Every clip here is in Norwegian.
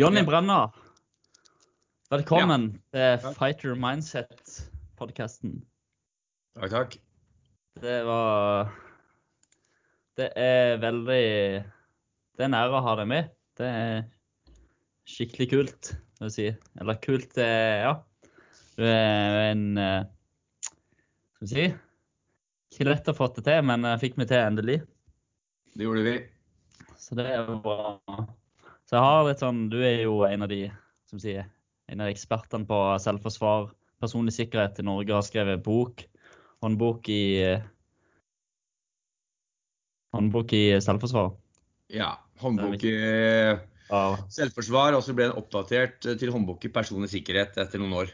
Jonny Ja. Brenna, velkommen til Fighter Mindset-podkasten. Takk, takk. Det var Det er veldig Det er en ære å ha deg med. Det er skikkelig kult, vil jeg si. Eller kult, eh, ja. Du er en eh, Skal vi si Ikke lett å få det til, men jeg fikk meg til endelig. Det gjorde vi. Så det er bra. Så jeg har litt sånn Du er jo en av de som sier, en av ekspertene på selvforsvar, personlig sikkerhet i Norge, har skrevet bok, håndbok i Håndbok i selvforsvar. Ja. Håndbok i Ja, selvforsvar, og så ble den oppdatert til håndbok i personlig sikkerhet etter noen år.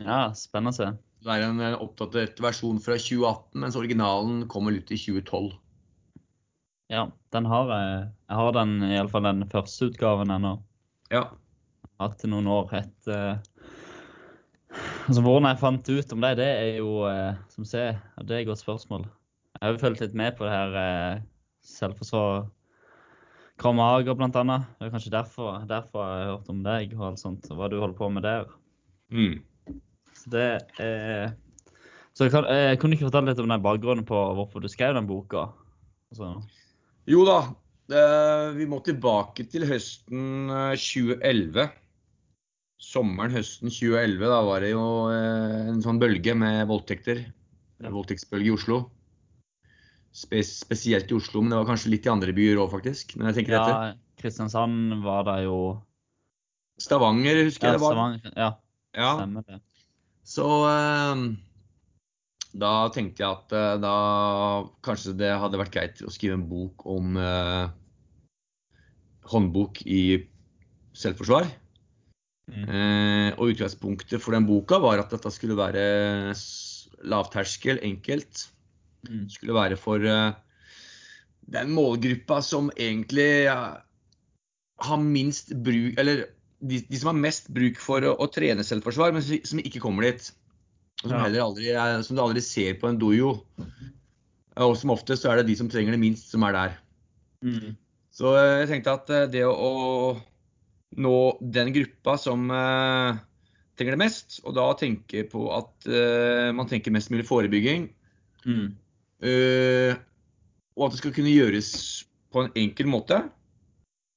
ja spennende. Det er en eh, oppdatert versjon fra 2018, mens originalen kommer ut i 2012. Ja, den har jeg. Jeg har den iallfall den første utgaven ennå. Ja. Hatt i noen år. Et, eh, altså, hvordan jeg fant ut om det, det er jo eh, som ser, det er et godt spørsmål. Jeg har jo fulgt litt med på det her eh, selvforsvar. Kramager blant annet. Det er kanskje derfor, derfor jeg har hørt om deg og alt sånt, og hva du holder på med der. Mm. Så det er Så jeg kan, jeg kunne ikke fortelle litt om den bakgrunnen på hvorfor du skrev den boka? Altså, Jo da, eh, vi må tilbake til høsten eh, 2011. Sommeren høsten 2011, da var det jo eh, en sånn bølge med voldtekter. Voldtektsbølge i Oslo. Spes spesielt i Oslo, men det var kanskje litt i andre byer òg, faktisk. Men jeg tenker etter. ja, Kristiansand var det jo Stavanger husker Ja, jeg det var. Stavanger. Ja, Ja. stemmer det. Så eh, da tenkte jeg at uh, da kanskje det hadde vært greit å skrive en bok om uh, håndbok i selvforsvar. Mm. Uh, og utgangspunktet for den boka var at dette skulle være lavterskel, enkelt. Mm. Skulle være for den målgruppa som egentlig har minst bruk Eller de, de som har mest bruk for å, å trene selvforsvar, men som som ikke kommer dit. Og som aldri, som du aldri ser på en dojo. Og som oftest så er det de som trenger det minst, som er der. Mm. Så eh, jeg tenkte at eh, det å nå den gruppa som uh, trenger det mest, og da tenke på at uh, man tenker mest mulig forebygging, Mm. uh, og at det skal kunne gjøres på en enkel måte,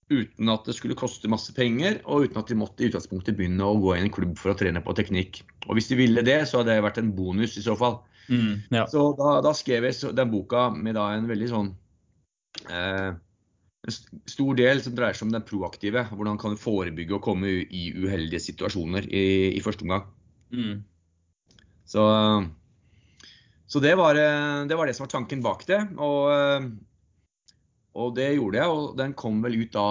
uten at det skulle koste masse penger, og uten at de måtte i utgangspunktet begynne å gå i en klubb for å trene på teknikk. Og hvis de ville det, så hadde det vært en bonus i så fall. Mm. Ja. Så da, da skrev jeg den boka med en veldig sånn eh, stor del som dreier seg om den proaktive. Hvordan kan du forebygge å komme i uheldige situasjoner i, i første omgang. Mm. Så, så det, var, eh, det var det som var tanken bak det. Og, eh, og det gjorde jeg, og den kom vel ut da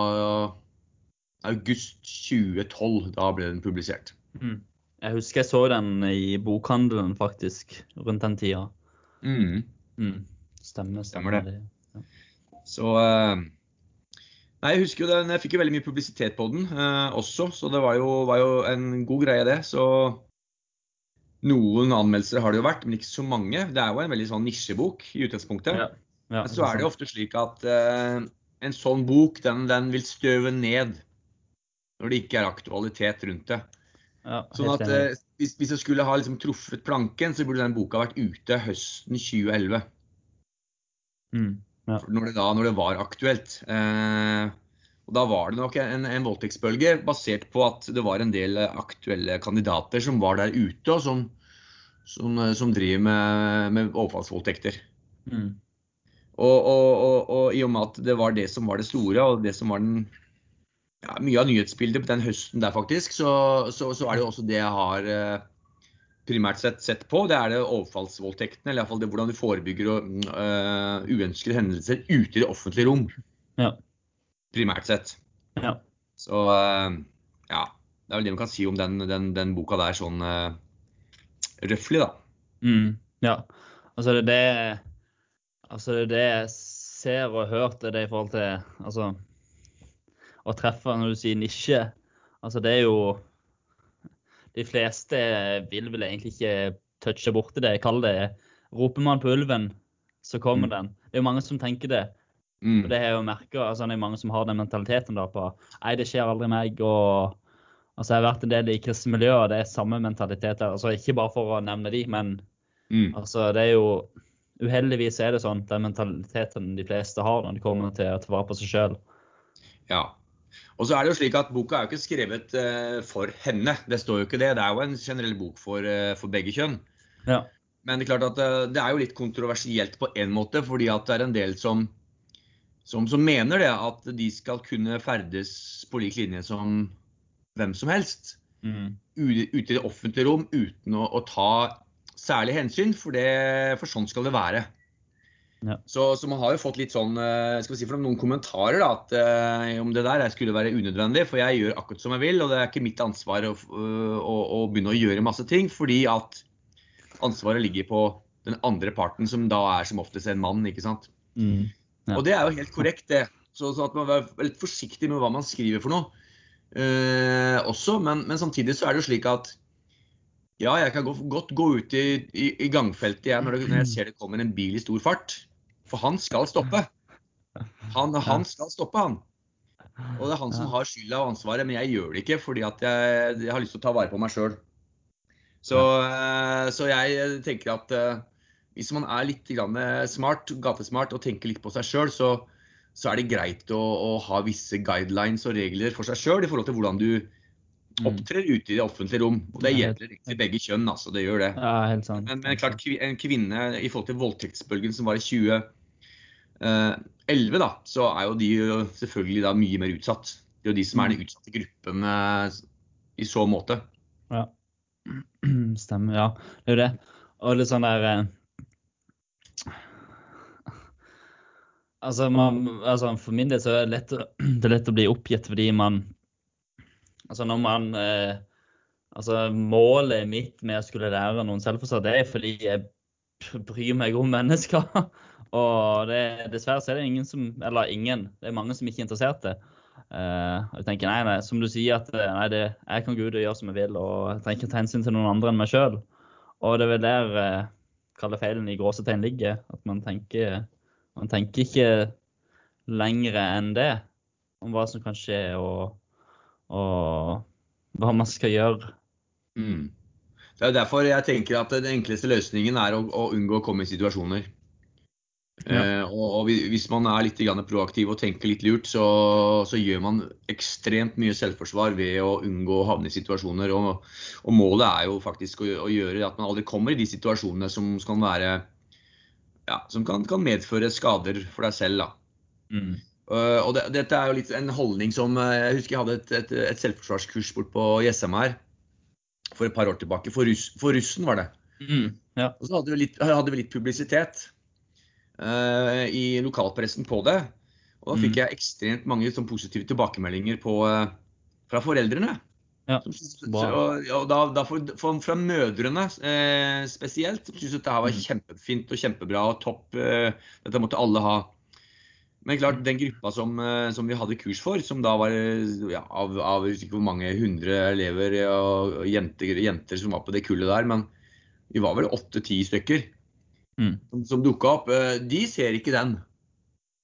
august 2012. Da ble den publisert. Mm. Jeg husker jeg så den i bokhandelen, faktisk, rundt den tida. Mm. Mm. Stemmer, Stemmer stemmer det. det. Så eh, Nei, jeg husker jo den, jeg fikk jo veldig mye publisitet på den eh, også, så det var jo, var jo en god greie, det. Så noen anmeldelser har det jo vært, men ikke så mange. Det er jo en veldig sånn nisjebok i utgangspunktet. Ja. Ja, Men så er det jo ofte slik at uh, en sånn bok, den, den vil støve ned når det ikke er aktualitet rundt det. ja, Sånn at eh, hvis, hvis jeg skulle ha liksom truffet planken, så burde den boka vært ute høsten 2011. Mm. Ja. når det, da, når det var aktuelt. Uh, og da var det nok en, en voldtektsbølge basert på at det var en del aktuelle kandidater som var der ute, og som, som, som driver med, med overfallsvoldtekter. Mm. Og, og, og, i og med at det var det som var det store, og det som var den ja, mye av nyhetsbildet på den høsten der, faktisk, så, så, så er det jo også det jeg har eh, primært sett sett på. Det er det overfallsvoldtektene, eller iallfall det hvordan du forebygger og, uh, uønskede hendelser ute i det offentlige rom. Ja. Primært sett. Ja. Så uh, ja. Det er vel det man kan si om den, den, den boka der sånn uh, røftlig, da. Mm. ja. Altså, det det Altså, det er det jeg ser og hørte hørt, det er det i forhold til Altså Å treffe når du sier nisje. Altså, det er jo De fleste vil vel egentlig ikke touche borti det. Jeg kaller det Roper man på ulven, så kommer Mm. den. Det er jo mange som tenker det. Mm. Og det har jeg jo merket, altså det er mange som har den mentaliteten da på Nei, det skjer aldri meg. og altså Jeg har vært en del i kristne miljøer, og det er samme mentalitet der. altså Ikke bare for å nevne de, men Mm. altså det er jo Uheldigvis er det sånn, den mentaliteten de fleste har når de kommer til å ta vare på seg sjøl. Ja. Og så er det jo slik at Boka er jo ikke skrevet uh, for henne. Det står jo ikke det. Det er jo en generell bok for, uh, for begge kjønn. Ja. Men det er klart at uh, det er jo litt kontroversielt på en måte, fordi at det er en del som, som, som mener det at de skal kunne ferdes på lik linje som hvem som helst. Mm. Ute i det offentlige rom uten å, å ta særlig hensyn, for, det, for sånn skal det være. Ja. Så, så man har jo fått litt sånn, eh, skal vi si for noen kommentarer da, at, eh, om det der skulle være unødvendig, for jeg gjør akkurat som jeg vil, og det er ikke mitt ansvar å, å, å begynne å gjøre masse ting, fordi at ansvaret ligger på den andre parten, som da er som oftest en mann, ikke sant? Mm. Ja. Og det er jo helt korrekt, det. Så, så at man er litt forsiktig med hva man skriver for noe eh, også. Men, men samtidig så er det jo slik at ja, jeg kan godt, gå ut i, i, i gangfeltet jeg, når, det, når jeg ser det kommer en bil i stor fart. For han skal stoppe. Han, han skal stoppe, han. Og det er han som har skylda og ansvaret, men jeg gjør det ikke fordi jeg, jeg har lyst til å ta vare på meg sjøl. Så, eh, så jeg tenker at eh, hvis man er litt grann smart, gatesmart og tenker litt på seg sjøl, så, så er det greit å, å ha visse guidelines og regler for seg sjøl i forhold til hvordan du. Opptrer ute i det offentlige rom. Og det gjelder egentlig begge kjønn, altså. Det gjør det. ja, helt sant. Men, men klart, en kvinne i forhold til voldtektsbølgen som var i 2011, da, så er jo de selvfølgelig da mye mer utsatt. Det er jo de som er den utsatte gruppen eh, i så måte. Ja. Stemmer, ja. Det er jo det. Og litt sånn der eh, Altså, man, altså, for min del så er det lett, det er lett å bli oppgitt fordi man Altså når man eh, Altså målet mitt med å skulle lære noen selvforsvar, det er fordi jeg bryr meg om mennesker. Og det, dessverre så er det ingen som Eller ingen. Det er mange som ikke er interessert det. Eh, og jeg tenker, nei, nei, som du sier, at eh, nei, det, jeg kan gå ut og gjøre som jeg vil, og jeg trenger ikke ta hensyn til noen andre enn meg sjøl. Og det er vel der uh, kaller feilen i gråsetegn ligger. At man tenker, man tenker ikke lenger enn det om hva som kan skje, og, og hva man skal gjøre. Mm. Det er derfor jeg tenker at den enkleste løsningen er å, å unngå å komme i situasjoner. Ja. Eh, og, og hvis man er litt proaktiv og tenker litt lurt, så, så gjør man ekstremt mye selvforsvar ved å unngå å havne i situasjoner. Og, og målet er jo faktisk å, å gjøre at man aldri kommer i de situasjonene som kan være ja, som kan, kan medføre skader for deg selv. Mm. Uh, og det, dette er jo litt en holdning som uh, Jeg husker jeg hadde et, et, et selvforsvarskurs bort på Jessheim her for et par år tilbake. For, russ, for russen var det. Mm. Ja. Og så hadde vi litt, hadde vi litt publisitet uh, i lokalpressen på det. Og da fikk Mm. jeg ekstremt mange sånn, positive tilbakemeldinger på, fra foreldrene. Ja, Som så, og, og da, da for, for, fra mødrene eh, spesielt, som syntes dette var Mm. kjempefint og kjempebra og topp. Eh, dette måtte alle ha. Men klart, den gruppa som, eh, som vi hadde kurs for, som da var eh, ja, av, av hvor mange hundre elever og og jenter, jenter som var på det kullet der, men vi var vel åtte-ti stykker Mm. som, som dukka opp, eh, de ser ikke den.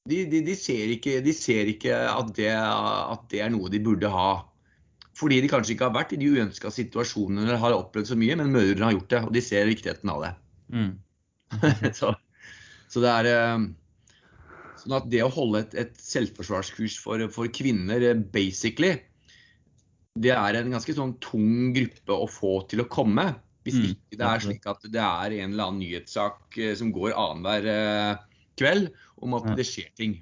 De, de, de, ser ikke, de ser ikke at det, at det er noe de burde ha. Fordi de kanskje ikke har vært i de uønska situasjonene eller har opplevd så mye, men mødrene har gjort det, og de ser viktigheten av det. Mm. så, så det er sånn at det å holde et, et selvforsvarskurs for, for kvinner, eh, basically, det er en ganske sånn tung gruppe å få til å komme. Hvis Mm, ikke det er slik at det er en eller annen nyhetssak eh, som går annenhver eh, kveld om at det skjer ting.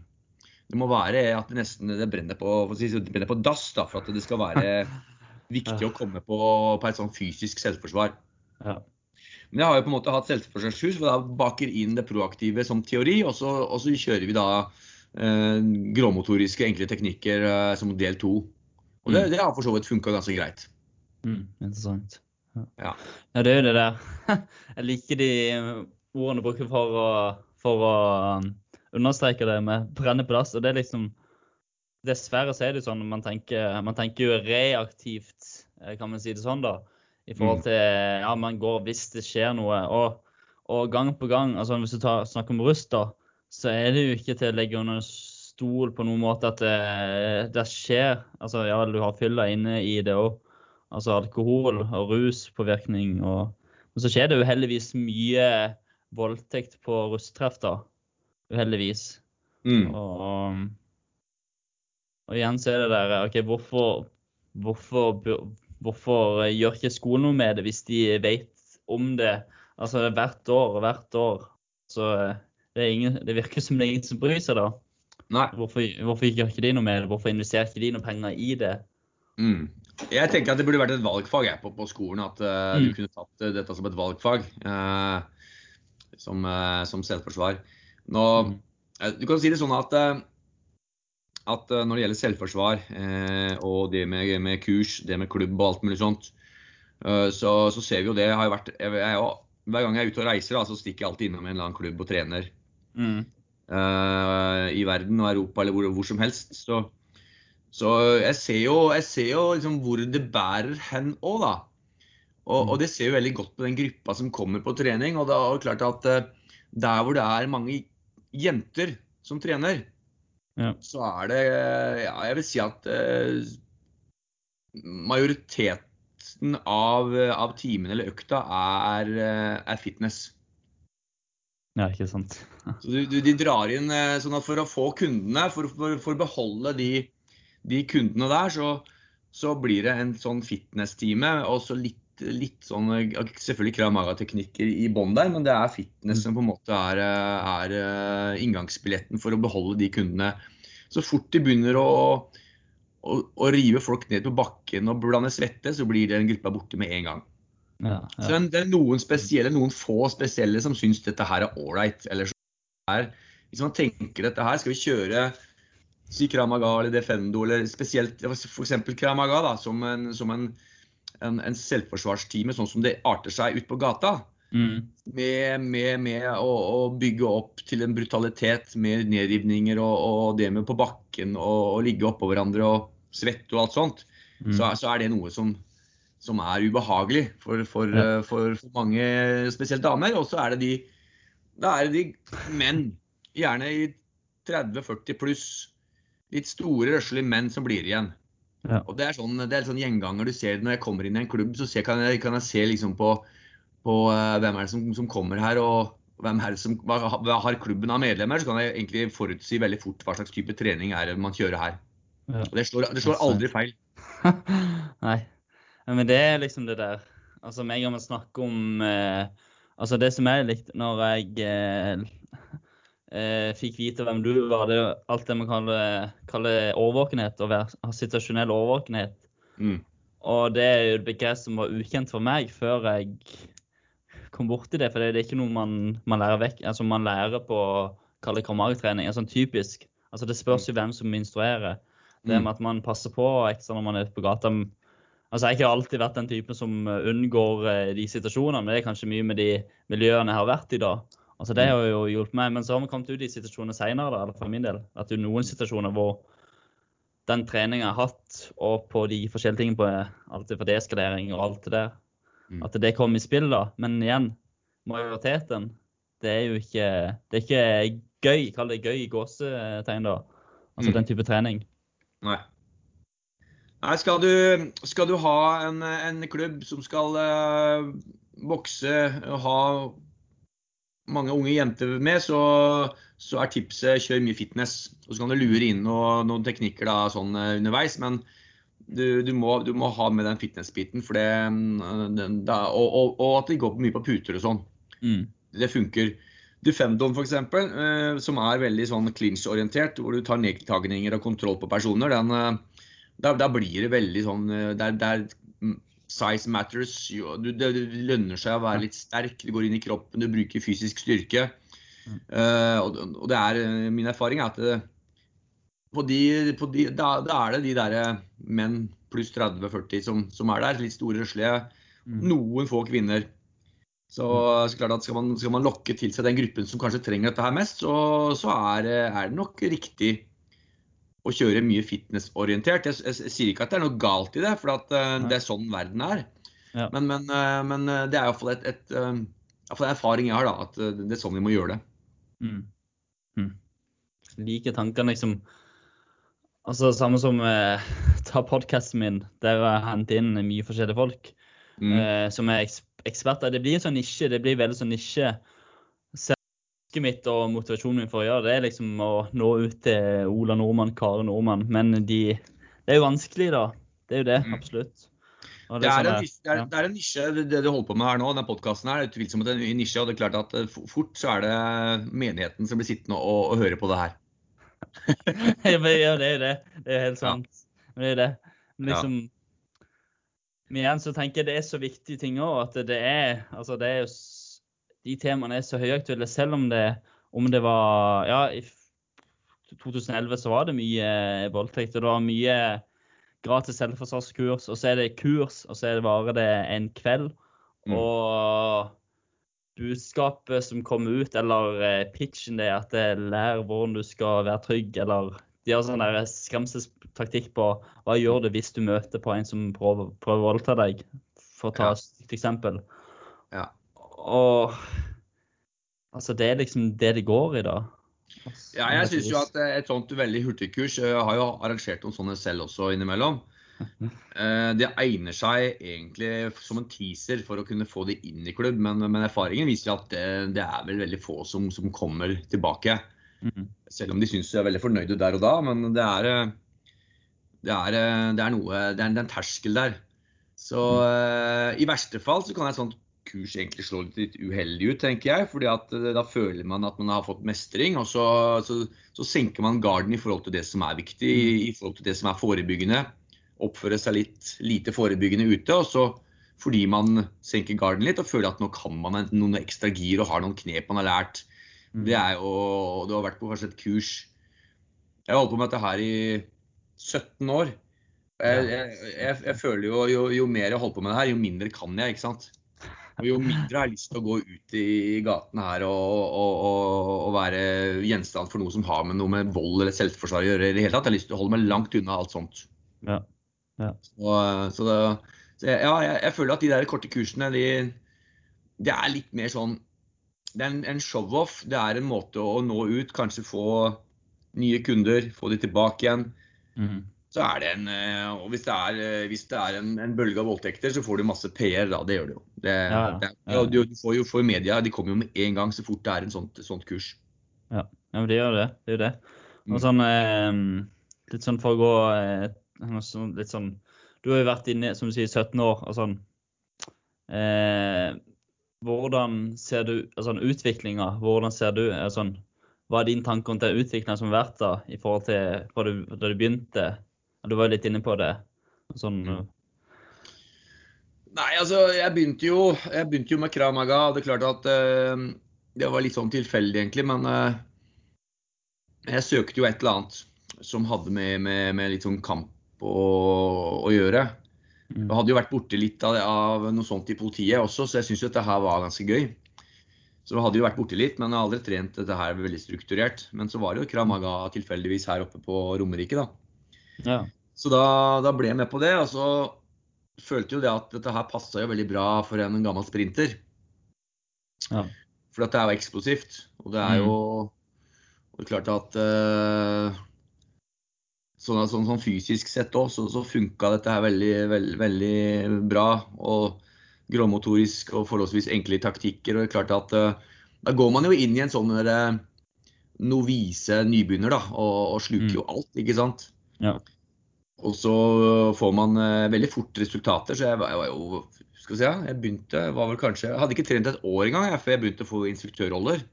Det må være at det nesten det brenner på, det brenner på dass da, for at det skal være viktig å komme på, på et sånn fysisk selvforsvar. Ja. Men jeg har jo på en måte hatt selvforsvarskurs for da baker inn det proaktive som teori, og så, og så kjører vi da eh, gråmotoriske enkle teknikker eh, som del to. Og det, Mm. det har for så vidt funka ganske greit. Mm. Interessant. Ja. Ja. ja, det er jo det der. Jeg liker de ordene du bruker for å, for å um, understreke det med brenne på dass. Og det er liksom Dessverre så er det sånn man tenker, man tenker jo reaktivt, eh, kan man si det sånn, da. I forhold Mm. til ja, man går hvis det skjer noe. Og, og gang på gang, altså hvis du tar, snakker om rust, da, så er det jo ikke til å legge under stol på noen måte at det, det skjer Altså ja, du har fylla inne i det òg. Altså alkohol og ruspåvirkning. Og, Men så skjer det uheldigvis mye voldtekt på rusttreff da. Uheldigvis. Mm. Og, og igjen så er det der OK, hvorfor, hvorfor, hvorfor gjør ikke skolen noe med det hvis de vet om det? Altså hvert år og hvert år. Så det, ingen, det, virker som det er ingen som bryr seg, da. Nei. Hvorfor, hvorfor gjør ikke de noe med det? Hvorfor investerer ikke de noe penger i det? Mm. Jeg tenker at det burde vært et valgfag jeg, på, på, skolen. At uh, mm. du kunne tatt uh, dette som et valgfag. Uh, som, som, selvforsvar. Nå, mm. Du kan si det sånn at, at når det gjelder selvforsvar og det med, med, kurs, det med klubb og alt mulig sånt, så, så, ser vi jo det. Har jo vært, jeg, jeg, hver gang jeg er ute og reiser, da, så stikker jeg alltid innom en eller annen klubb og trener. Mm. I verden og Europa eller hvor, hvor som helst. Så så jeg ser jo, jeg ser jo liksom hvor det bærer hen òg, da. Og, og, det ser jo veldig godt på den gruppa som kommer på trening. Og det er klart at uh, der hvor det er mange jenter som trener, ja. så er det ja, Jeg vil si at eh, majoriteten av, av timene eller økta er, uh, er fitness. Ja, ikke sant. så du, du, de drar inn sånn at for å få kundene, for, for, for å beholde de de kundene der, så, så blir det en sånn fitness-time. Og så litt, litt sånn Selvfølgelig Krav Maga-teknikker i bånn der, men det er fitness som på en måte er, er, eh, inngangsbilletten for å beholde de kundene. Så fort de begynner å, å, å rive folk ned på bakken og blande svette, så blir den gruppa borte med en gang. Ja, ja. Så det er noen spesielle, noen få spesielle som syns dette her er ålreit. Eller hvis man tenker dette her, skal vi kjøre si Kramaga eller Defendo, eller spesielt f.eks. Kramaga da, som en, som en, en, en selvforsvarstime, sånn som det arter seg ute på gata. Mm. Med, med, med å, å, bygge opp til en brutalitet med nedrivninger og, og det med på bakken og, og ligge oppå hverandre og svette og alt sånt, mm. så, så, er det noe som, som er ubehagelig for, for, ja. for, for mange, spesielt damer. Og så er det de, da er det de menn, gjerne i 30-40 pluss, litt store, røslige menn som blir igjen. Ja. Og Det er sånn, det er sånn gjenganger du ser når jeg kommer inn i en klubb. så ser, kan, jeg, kan, jeg, se liksom på, på uh, hvem er det som, som, kommer her og hvem er det som, hva, hva har klubben av medlemmer. Så kan jeg egentlig forutsi veldig fort hva slags type trening er det man kjører her. Ja. Og det slår, det slår aldri feil. Nei. Men det er liksom det der. Altså, Med en gang man snakker om eh, altså Det som er litt når jeg eh, eh, fikk vite hvem du var. Det er alt det man kaller, kaller overvåkenhet, ha situasjonell overvåkenhet. Mm. Og det er jo et begrep som var ukjent for meg før jeg kom borti det. For det er ikke noe man, man lærer vekk, altså man lærer på kalle karmagtrening. Altså typisk. Altså det spørs jo hvem som instruerer. Det mm. med at man passer på ekstra når man er ute på gata. Altså, Jeg har ikke alltid vært den typen som unngår eh, de situasjonene, men det er kanskje mye med de miljøene jeg har vært i da. Altså Det har jo hjulpet meg. Men så har vi kommet ut i situasjoner seinere, for min del. At det er noen situasjoner hvor den treninga jeg har hatt, og på de forskjellige tingene på alt det for deeskalering og alt det der, mm. at det kom i spill, da. Men igjen, majoriteten, det er jo ikke Det er ikke gøy, kall det gøy i gåsetegn, da. Altså mm. den type trening. Nei. Nei, skal du, skal du ha en, en, klubb som skal uh, vokse og ha mange unge jenter med, så, så, er tipset kjør mye fitness. Og så kan du lure inn noe, noen teknikker da, sånn uh, underveis. Men du, du, må, du, må, ha med den fitness-biten. For det, den, da, og, og, og, at de går mye på puter og sånn. Mm. Det funker. Defendon f.eks., eh, som er veldig sånn clinch-orientert, hvor du tar nedtagninger og kontroll på personer, den, uh, da, da, blir det veldig sånn der, der size matters. det, det, lønner seg å være litt sterk. Det går inn i kroppen, du bruker fysisk styrke. Uh, og, og, det er eh, min erfaring er at det, på de, på de, da, da, er det de der menn pluss 30-40 som, som, er der. Litt store, røslige. Mm. Noen få kvinner. Så, så klart at skal man, skal man, lokke til seg den gruppen som kanskje trenger dette her mest, så, så er, er, det nok riktig å kjøre mye fitnessorientert. Jeg, jeg, jeg, sier ikke at det er noe galt i det, for at, uh, det er sånn verden er. Ja. Men, men, uh, men, eh, det er iallfall et, et, uh, en erfaring jeg har, da, at det er sånn vi må gjøre det. Mm. Mm. Like tankene liksom Altså samme som eh, ta podkasten min, der jeg henter inn mye forskjellige folk Mm. eh, som er eks eksperter. Det blir en sånn nisje. Det blir veldig sånn nisje. Ønsket mitt og motivasjonen min for å gjøre det er liksom å nå ut til Ola Nordmann, Kare Nordmann. Men de, det er jo vanskelig, da. Det er jo det, Mm. absolutt. Og Det er, sånn nisje, det, er, det er en nisje, det, det du holder på med her nå, den podkasten her, er utvilsomt en nisje. Og det er klart at eh, fort så er det menigheten som blir sittende og, og høre på det her. Ja, ja, det er jo det. Det er helt Ja. sant. Men det er det. Men Ja. liksom Men igjen så tenker jeg det er så viktige ting òg, at det er Altså, det er jo De temaene er så høyaktuelle, selv om det om det var Ja, i 2011 så var det mye voldtekt, og det var mye gratis selvforsvarskurs, og så er det kurs, og så varer det en kveld. Mm. Og budskapet som kommer ut, eller eh, pitchen det er at det lær hvordan du skal være trygg, eller de har sånn skremselstaktikk på hva gjør du hvis du møter på en som prøver, prøver å voldta deg, for å ta Ja. et eksempel. Og altså, det er liksom det det går i da. Altså, Ja, jeg syns jo at eh, et sånt veldig hurtigkurs Jeg har jo arrangert noen sånne selv også innimellom. Eh, Det egner seg egentlig som en teaser for å kunne få det inn i klubb, men, men erfaringen viser at det, det er vel veldig få som, som kommer tilbake. Mm. Selv om de syns de er veldig fornøyde der og da, men det er, eh, det er, eh, det er noe Det er en, det er en terskel der. Så eh, i verste fall så kan et sånt kurs egentlig slå litt, litt uheldig ut, tenker jeg. fordi at eh, da føler man at man har fått mestring, og så, så, så senker man garden i forhold til det som er viktig, i, i forhold til det som er forebyggende. Oppføre seg litt lite forebyggende ute. og så fordi man senker garden litt og føler at nå kan man noen ekstra gir og har noen knep man har lært. Mm. Det er jo Du har vært på kanskje et kurs Jeg har holdt på med dette her i 17 år. Jeg, jeg, jeg, jeg føler jo, jo jo mer jeg holder på med det her, jo mindre kan jeg. ikke sant? Og jo mindre har jeg lyst til å gå ut i gatene her og, og, og, og være gjenstand for noe som har med noe med vold eller selvforsvar å gjøre. i det hele tatt. Jeg har lyst til å holde meg langt unna alt sånt. Ja. Så, så, det, så jeg, ja, jeg, jeg føler at de der korte kursene, de, det er litt mer sånn Det er en, en show-off. Det er en måte å nå ut, kanskje få nye kunder, få de tilbake igjen. Mhm. Så er det en eh, Og hvis det er, eh, hvis det er en, en bølge av voldtekter, så får du masse PR, da. Det gjør du jo. Det, Ja, det, ja. du, du får jo for media, de kommer jo med en gang så fort det er en sånt, sånt kurs. Ja, men det gjør det. Det er jo det. Mm. Og sånn eh, Litt sånn for å gå sånn- litt sånn Du har jo vært inne, som du sier, 17 år og sånn. Eh, hvordan ser du altså, utviklinga? Hvordan ser du sånn, Hva er din tanke om den utviklinga som har vært da, i forhold til da du, da du begynte? Du var jo litt inne på det. Sånn, Mm. Nei, altså, jeg begynte jo, jeg begynte jo med Krav Maga. og Det er klart at eh, det var litt sånn tilfeldig, egentlig. Men eh, jeg søkte jo et eller annet som hadde med, med, med litt sånn kamp å, å gjøre. Mm. Jeg hadde jo vært borti litt av, av noe sånt i politiet også, så jeg syns dette her var ganske gøy. Så jeg hadde jo vært borti litt, men jeg har aldri trent dette her veldig strukturert. Men så var det jo Krav Maga tilfeldigvis her oppe på Romerike, da. Ja. Så da, da ble jeg med på det. Og så følte jo det at dette her passa jo veldig bra for en gammel sprinter. Ja. For dette det er jo eksplosivt. Og det er jo og det er klart at uh, sånn, sånn, sånn fysisk sett òg, så, så funka dette her veldig, veld, veldig bra. Og gråmotorisk og forholdsvis enkle taktikker. Og det er klart at uh, da går man jo inn i en sånn uh, novise nybegynner, da, og, og sluker Mm. jo alt, ikke sant. Ja. Og så får man eh, veldig fort resultater. Så jeg var, jeg var jo skal vi si, jeg begynte, var vel kanskje, jeg hadde ikke trent et år engang jeg, før jeg begynte å få instruktørroller.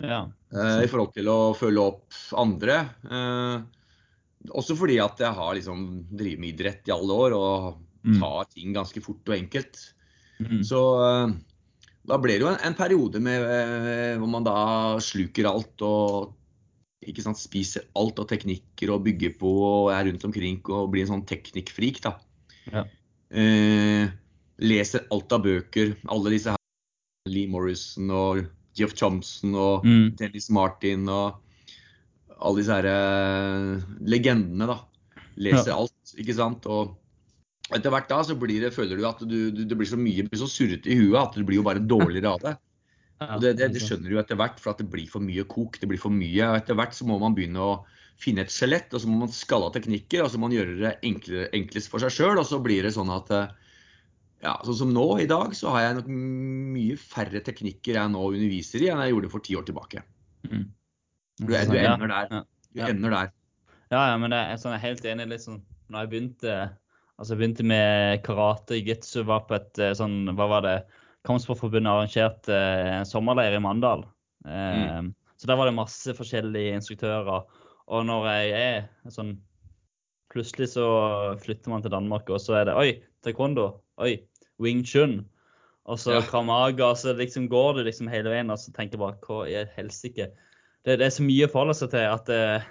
ja. Eh, I forhold til å følge opp andre. Eh, også fordi at jeg har liksom drevet med idrett i alle år og Mm. tar ting ganske fort og enkelt. Mm. Så eh, da ble det jo en, en periode med, eh, hvor man da sluker alt og ikke sant, spiser alt av teknikker og bygger på og er rundt omkring og blir en sånn teknikkfrik. da. Ja. Eh, leser alt av bøker. Alle disse her. Lee Morrison og Geoff Thompson og Mm. Dennis Martin og alle disse her eh, legendene, da. Leser Ja. alt, ikke sant. Og etter hvert da så blir det, føler du at du, du, det blir så mye, blir så surrete i huet at du blir jo bare dårligere av det. Og det, det, det skjønner du etter hvert, for at det blir for mye kok. Det blir for mye. og Etter hvert så må man begynne å finne et skjelett, og så må man skalle av teknikker, og så må man gjøre det enklere, enklest for seg sjøl. Og så blir det sånn at eh, ja, sånn som nå i dag, så har jeg nok mye færre teknikker jeg nå underviser i enn jeg gjorde for ti år tilbake. Mm. Du, du ender der. Du ender der. Ja, ja, men det er sånn, jeg er helt enig. litt sånn, når jeg begynte, altså jeg begynte med karate, jitsu, var på et eh, sånn, hva var det, Kampsportforbundet arrangerte eh, en sommerleir i Mandal. Mm. Så der var det masse forskjellige instruktører. Og når jeg er sånn, plutselig så flytter man til Danmark, og så er det, oi, taekwondo, oi, wing chun. Og så Ja. kramaga, og så liksom går det liksom hele veien, og så tenker jeg bare, hva i helsike? Det, det er så mye å forholde seg til at eh,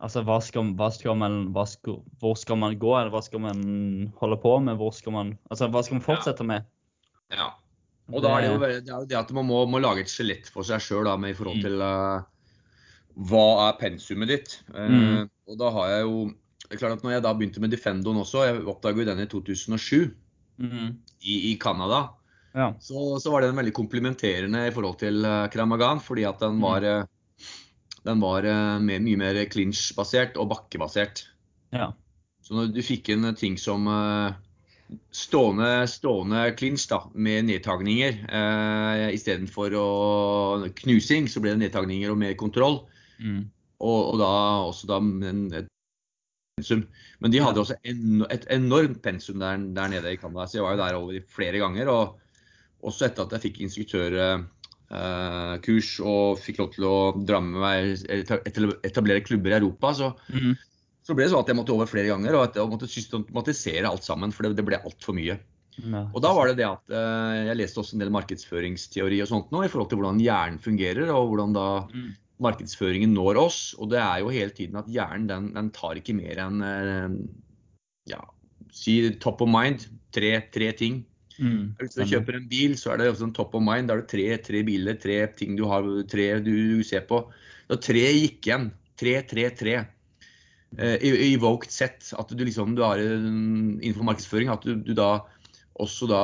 Altså, hva skal, hva skal man, hva skal, hvor skal man gå, eller hva skal man holde på med? Hvor skal man, altså, hva skal man fortsette med? Ja. Og da er det jo det, er jo det at man må, må lage et skjelett for seg sjøl i forhold Mm. til uh, hva er pensumet ditt. Uh, Mm. Og da har jeg jo det er klart at når jeg da begynte med Defendoen også, jeg oppdaget jo den i 2007 mm. i, i Canada, Ja. så, så var den veldig komplementerende i forhold til uh, Kramagan, fordi at den var, mm. den var mer, mye mer clinch-basert og bakkebasert. ja. Så når du fikk inn ting som eh, stående, stående clinch da, med nedtagninger Eh, istedenfor knusing, så ble det nedtagninger og mer kontroll. Mm. Og, og da også da en, et pensum. Men de hadde også en, et enormt pensum der, der nede i Canada, så jeg var jo der over flere ganger. Og også etter at jeg fikk instruktørkurs og fikk lov til å dra med meg etablere klubber i Europa, så, Mhm. Så ble det sånn at jeg måtte over flere ganger og at jeg måtte systematisere alt sammen, for det, det ble altfor mye. Ja. Og da var det det at eh, jeg leste også en del markedsføringsteori og sånt nå, i forhold til hvordan hjernen fungerer, og hvordan da Mm. markedsføringen når oss. Og det er jo hele tiden at hjernen den, den tar ikke mer enn eh, ja, si top of mind. Tre, tre ting. Mm. Hvis du kjøper en bil, så er det også en top of mind. Da er det tre, tre biler, tre ting du har, tre du, du ser på. Da tre gikk igjen. Tre, tre, tre. Eh, i- evoked sett. At du liksom du har en- innenfor markedsføring at du, du da også da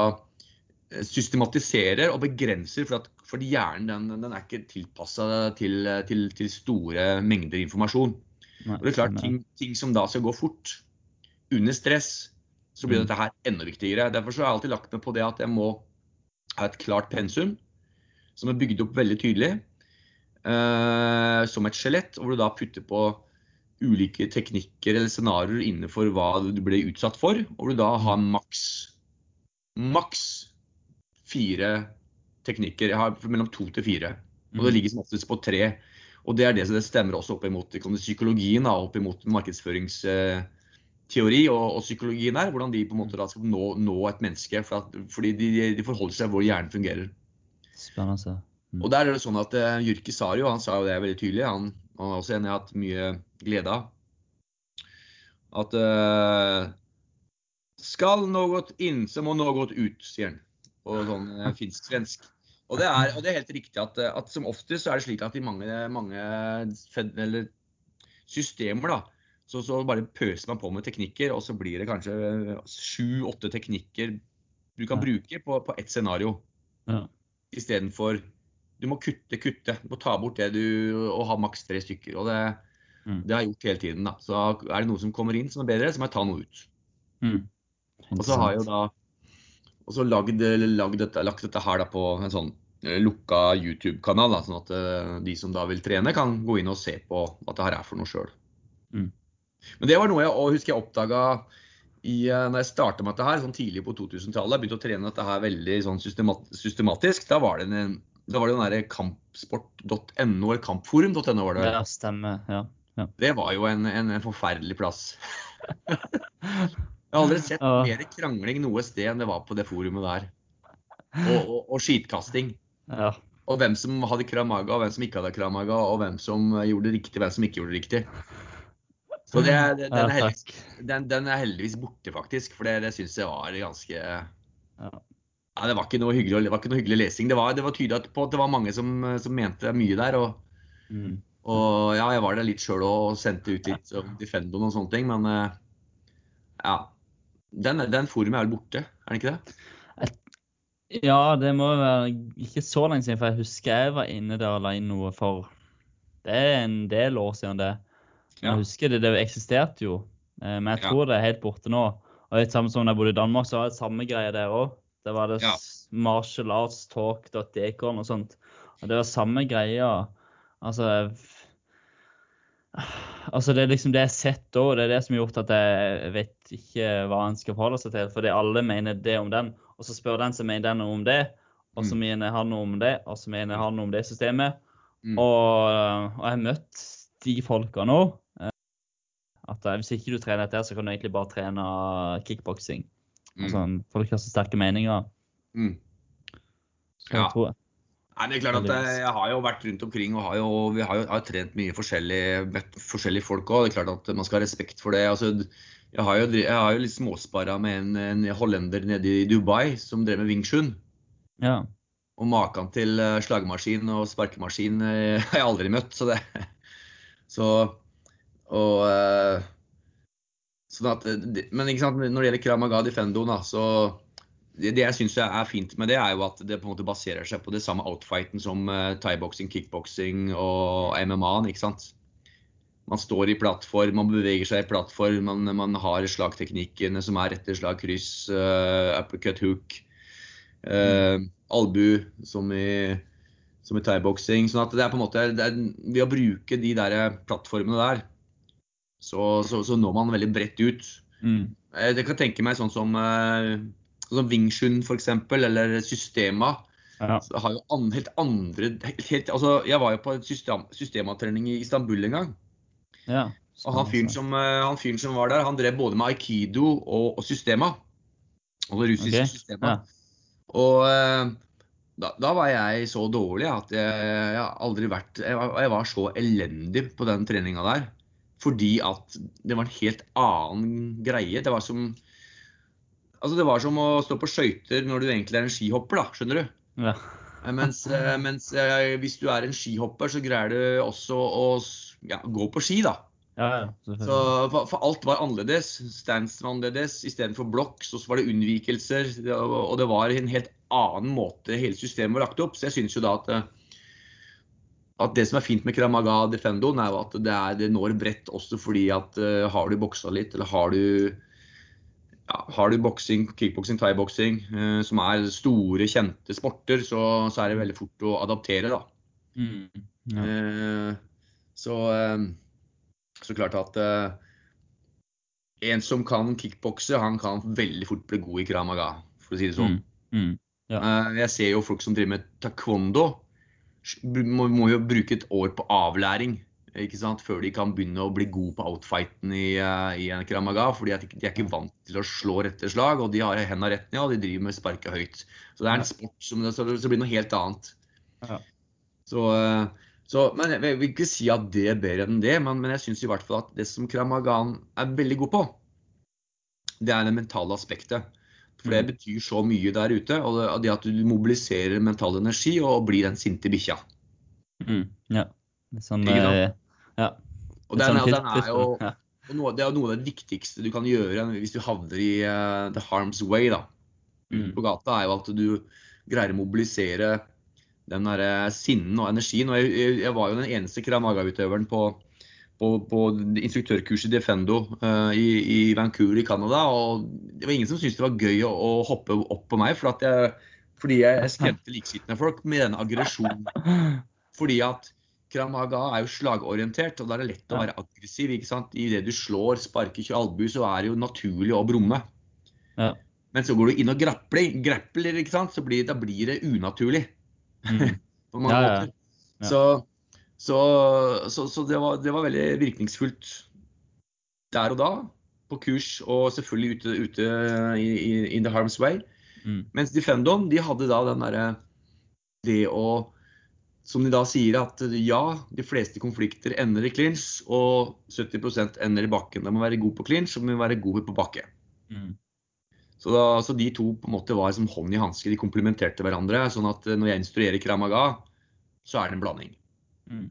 eh, systematiserer og begrenser, for at fordi hjernen den, den er ikke tilpassa til, til, til store mengder informasjon. Nei, Og det er klart, ting, ting som da skal gå fort, under stress, så blir Mm. dette her enda viktigere. Derfor så har jeg alltid lagt meg på det at jeg må ha et klart pensum, som er bygd opp veldig tydelig, eh, som et skjelett, hvor du da putter på ulike teknikker eller scenarioer innenfor hva du ble utsatt for, og hvor du da har maks maks fire teknikker. Jeg har mellom to til fire. Og det Mm. ligger som oftest på tre. Og det er det som det stemmer også opp imot psykologien, da, opp imot markedsføringsteori og, og psykologien her. Hvordan de på en måte da skal nå, nå et menneske. For at, fordi de, de forholder seg hvor hjernen fungerer. Spennende. Mm. Og der er det sånn at uh, Jyrki Sario, han sa jo det veldig tydelig. Han, han er også en jeg har hatt mye glede av. At uh, skal noe inn, så må noe ut, sier han. På sånn uh, finsk-svensk. Og det, er, og det er helt riktig at, at som oftest så er det slik at i mange, mange systemer da, så, så bare pøser man på med teknikker, og så blir det kanskje sju-åtte teknikker du kan bruke på, på ett scenario. Ja. Istedenfor du må kutte, kutte. Du må ta bort det du og ha maks tre stykker. Og det, Mm. det har jeg gjort hele tiden. da. Så er det noe som kommer inn som er bedre, så må jeg ta noe ut. Mm. Og så har jeg jo da også lagd, lagd dette, lagt dette her på en sånn eh, lukka YouTube-kanal, sånn at eh, de som da vil trene, kan gå inn og se på hva det her er for noe sjøl. Mm. Men det var noe jeg og husker jeg oppdaga i, eh, når jeg starta med dette her, sånn tidlig på 2000-tallet. Begynte å trene dette her veldig sånn systematisk. Da var det en da var det den derre kampsport.no, eller kampforum.no var det. Ja, stemmer. Ja. Det var jo en, en, en forferdelig plass. Jeg har aldri sett Ja. mer krangling noe sted enn det var på det forumet der. Og, og, og skitkasting. ja. Og hvem som hadde kramaga, og hvem som ikke hadde kramaga, og hvem som gjorde det riktig, hvem som ikke gjorde det riktig. Så det, det, den, er heldigvis, den, den er heldigvis borte, faktisk. For det, det syns jeg var ganske Ja. Nei, det var ikke noe hyggelig, det var ikke noe hyggelig lesing. Det var, det var tydelig på at det var mange som, som mente mye der. Og, Mm. og ja, jeg var der litt sjøl og sendte ut litt om Defendo og sånne ting, men eh, ja. Den, den forumet er vel borte, er den ikke det? Ja, det må være ikke så lenge siden, for jeg husker jeg var inne der og la inn noe for Det er en del år siden, det. Men Ja. jeg husker det, det eksisterte jo. Eh, Men jeg Ja. tror det er helt borte nå. Og det samme som da jeg bodde i Danmark, så var det samme greie der òg. Det var det Ja. s- martial arts talk.decon og sånt. Og det var samme greia. Altså Altså, det er liksom det jeg har sett da, det er det som har gjort at jeg vet ikke hva en skal forholde seg til. Fordi alle mener det om den, og så spør den som mener den om det, og så Mm. mener han noe om det, og så mener han noe om det systemet. Mm. Og, og jeg har møtt de folka nå. eh, At eh, hvis ikke du trener dette, så kan du egentlig bare trene kickboksing. Mm. Altså, folk har så sterke meninger. Mm. Så Ja. tror jeg. Nei, det er klart at jeg, har jo vært rundt omkring og har jo, vi har jo har trent mye forskjellig, møtt forskjellige folk òg. Det er klart at man skal ha respekt for det. Altså, jeg har jo, jeg har jo litt småspara med en, en hollender nede i Dubai som drev med wingshun. Ja. Og maken til eh, slagmaskin og sparkemaskin eh, har jeg aldri møtt. Så det Så Og eh, Sånn at eh, Men når det gjelder Krav Maga da, så det, det jeg syns er fint med det, er jo at det på en måte baserer seg på det samme outfighten som uh, thaiboksing, kickboksing og MMA-en. ikke sant? Man står i plattform, man beveger seg i plattform, man, man har slagteknikkene som er rette slag, kryss, uh, uppercut, hook, eh, albu, som i, som i thaiboksing. Sånn at det er på en måte, det er, ved å bruke de der plattformene der, så, så, så når man veldig bredt ut. Mm. Eh, Jeg kan tenke meg sånn som, eh, sånn som Wing f.eks., eller Systema. ja. Har jo an, helt andre helt, altså Jeg var jo på system, systematrening i Istanbul en gang. ja. Og han fyren som, eh, han fyren som var der, han drev både med aikido og, og Systema. Og det russiske okay. Systema. Ja. Og da, da var jeg så dårlig at jeg, jeg aldri vært jeg var, jeg var så elendig på den treninga der. Fordi at det var en helt annen greie. Det var som Altså det var som å stå på skøyter når du egentlig er en skihopper, da. Skjønner du? Ja. Eh, Mens, eh, mens eh, hvis du er en skihopper, så greier du også å ja, gå på ski, da. Ja. Så, for, for alt var annerledes. Stands var annerledes. Istedenfor blokk så var det unnvikelser. Og det var en helt annen måte hele systemet var lagt opp. Så jeg syns jo da at, at det som er fint med Kramaga Defendoen, er jo at det, er, det når bredt også fordi at uh, har du boksa litt, eller har du ja, har du boksing, kickboksing, thaiboksing, uh, som er store, kjente sporter, så, så er det veldig fort å adaptere, da. Mm. Ja. Uh, så, så klart at en som kan kickbokse, han kan veldig fort bli god i krav maga, for å si det sånn. Mm. Mm. ja. Jeg ser jo folk som driver med taekwondo, må, må jo bruke et år på avlæring. Før de kan begynne å bli gode på outfighten i, eh, i en kramaga. fordi at de er ikke vant til å slå rette slag, og de har hendene rett ned, og de driver med sparket høyt. Så det er en sport som så det blir noe helt annet. Ja. Så, eh, så, men jeg vil ikke si at det er bedre enn det, men, men jeg syns i hvert fall at det som Kramagan er veldig god på, det er det mentale aspektet. For det Mm. betyr så mye der ute. Og det, at du mobiliserer mental energi og blir den sinte bikkja. Mm. ja. Sånn eh, Ja. Og den, den er jo pit- ja. og noe, Det er jo noe av det viktigste du kan gjøre hvis du havner i uh, the harm's way da, Mm. på gata, er jo at du greier å mobilisere den der sinnen og energien. Og jeg, jeg, jeg var jo den eneste Kramaga-utøveren på, på, på instruktørkurset Defendo uh, i, i Vancouver i Canada. Og det var ingen som syntes det var gøy å, å hoppe opp på meg, for at jeg, fordi jeg skremte likesittende folk med denne aggresjonen. Fordi at Kramaga er jo slagorientert, og da er det lett å være aggressiv. ikke sant? I det du slår, sparker, kjører albu, så er det jo naturlig å brumme. Ja. Men så går du inn og grappler, ikke sant? så blir, da blir det unaturlig. Mm. På mange Ja, ja. måter. Ja. Så, så, så, så det, var, det var veldig virkningsfullt der og da, på kurs, og selvfølgelig ute, ute i, i, in the harm's way. Mm. Mens Defendon, de hadde da den derre Det å Som de da sier at ja, de fleste konflikter ender i clinch, og 70% ender i bakken. De må være god på clinch, og må være gode på bakke. Mm. Så, da, så de to på en måte var som hånd i hanske. De komplementerte hverandre. Sånn at når jeg instruerer Kramaga, så er det en blanding. Mm.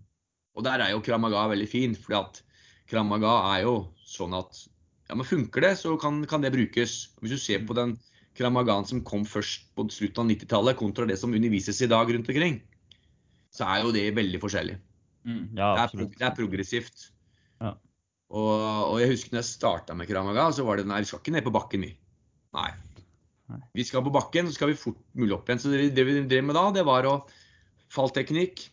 Og der er jo Kramaga veldig fin, fordi at Kramaga er jo sånn at ja, men funker det, så kan, kan det brukes. Hvis du ser på den Kramagan som kom først på slutten av 90-tallet, kontra det som undervises i dag rundt omkring, så er jo det veldig forskjellig. Mm, ja, Det er, det er progressivt. Ja. Og, og jeg husker når jeg starta med Kramaga, så var det nei, vi skal ikke ned på bakken, vi. Nei. Nei. Vi skal på bakken, så skal vi fort mulig opp igjen. Så det, det vi drev med da, det var å fallteknikk,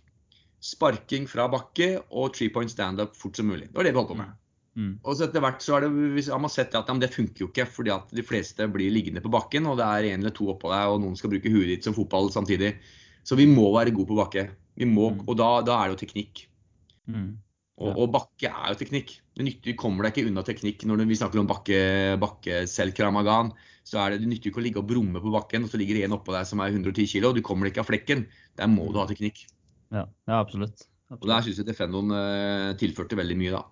sparking fra bakke og three point standup fort som mulig. Det var det vi holdt på med. Mm, Og så etter hvert så har, det, har man sett at ja, det funker jo ikke, fordi at de fleste blir liggende på bakken, og det er en eller to oppå deg, og noen skal bruke huet ditt som fotball samtidig. Så vi må være gode på bakke. Vi må, Mm. og da, da er det jo teknikk. mm, Og, og bakke er jo teknikk. Det nytter, kommer deg ikke unna teknikk når vi snakker om bakke, bakkeselkramagan. Så er det, det nytter ikke å ligge og brumme på bakken, og så ligger det en oppå deg som er 110 kg, og du kommer deg ikke av flekken. Der må du ha teknikk. Ja, ja, absolutt. Og der syns jeg Defendoen eh, tilførte veldig mye, da.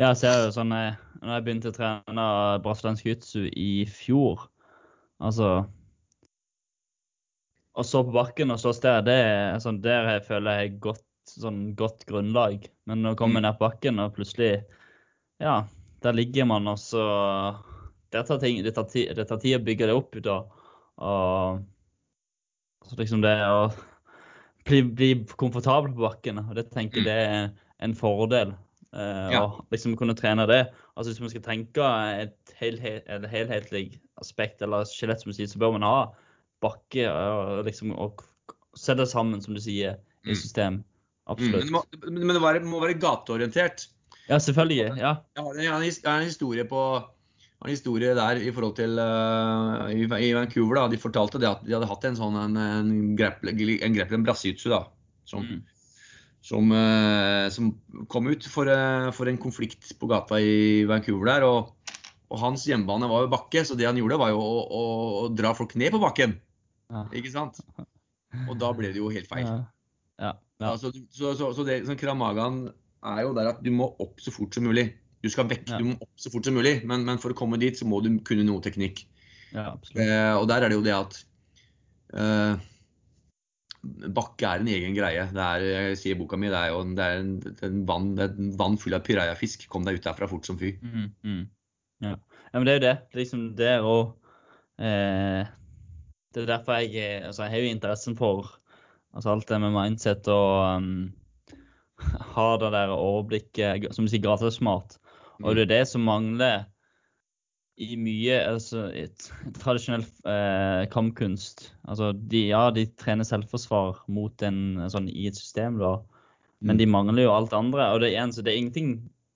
Ja, jeg ser jo sånn jeg, Når jeg begynte å trene brasiliansk jiu-jitsu i fjor Altså Å stå på bakken og slåss der, det er sånn der jeg føler jeg har godt, sånn godt grunnlag. Men når jeg kommer Mm. ned på bakken og plutselig Ja, der ligger man, og så Det tar, ting, det tar, tid, det tar tid å bygge det opp. Da. Og så liksom det å bli, bli komfortabel på bakken, og det tenker jeg Mm. det er en fordel. Uh, Ja. Å liksom kunne trene det. Altså Hvis man skal tenke et helhet, helhetlig aspekt eller skjelett, som du sier, så bør man ha bakke og liksom og sette det sammen, som du sier, i system. Absolutt. Mm, Men det må, men det må være, må være gateorientert. Ja, selvfølgelig. Ja. Jeg har, en, jeg har historie på en historie der i forhold til uh, i, i Vancouver. da, De fortalte det at de hadde hatt en sånn en, en grappler, en, grappler, en brasitsu, da, som, Mm. som, uh, som kom ut for, uh, for en konflikt på gata i Vancouver der. Og, og hans hjemmebane var jo bakke, så det han gjorde var jo å, å, å dra folk ned på bakken. Ja. Ikke sant? Og da ble det jo helt feil. Ja. Ja. ja. Altså, så, så, så det, sånn Kramagan er jo der at du må opp så fort som mulig. Du skal vekke du opp så fort som mulig, men, men for å komme dit så må du kunne noe teknikk. ja. Eh, og der er det jo det at eh, bakke er en egen greie. Det er, jeg sier boka mi, det er jo det er en, er en vann, det er en vann full av pirajafisk. Kom deg ut derfra fort som fy. Mm, mm. Ja. ja, men det er jo det. Liksom det å eh, Det er derfor jeg er- altså jeg har jo interessen for altså alt det med mindset og um, ha det der overblikket, som du sier, gratesmart. Og det er det som mangler i mye altså, i tradisjonell eh, kampkunst. Altså, de, ja, de trener selvforsvar mot en sånn i et system, da. Men de mangler jo alt andre. Og det er, så det er ingenting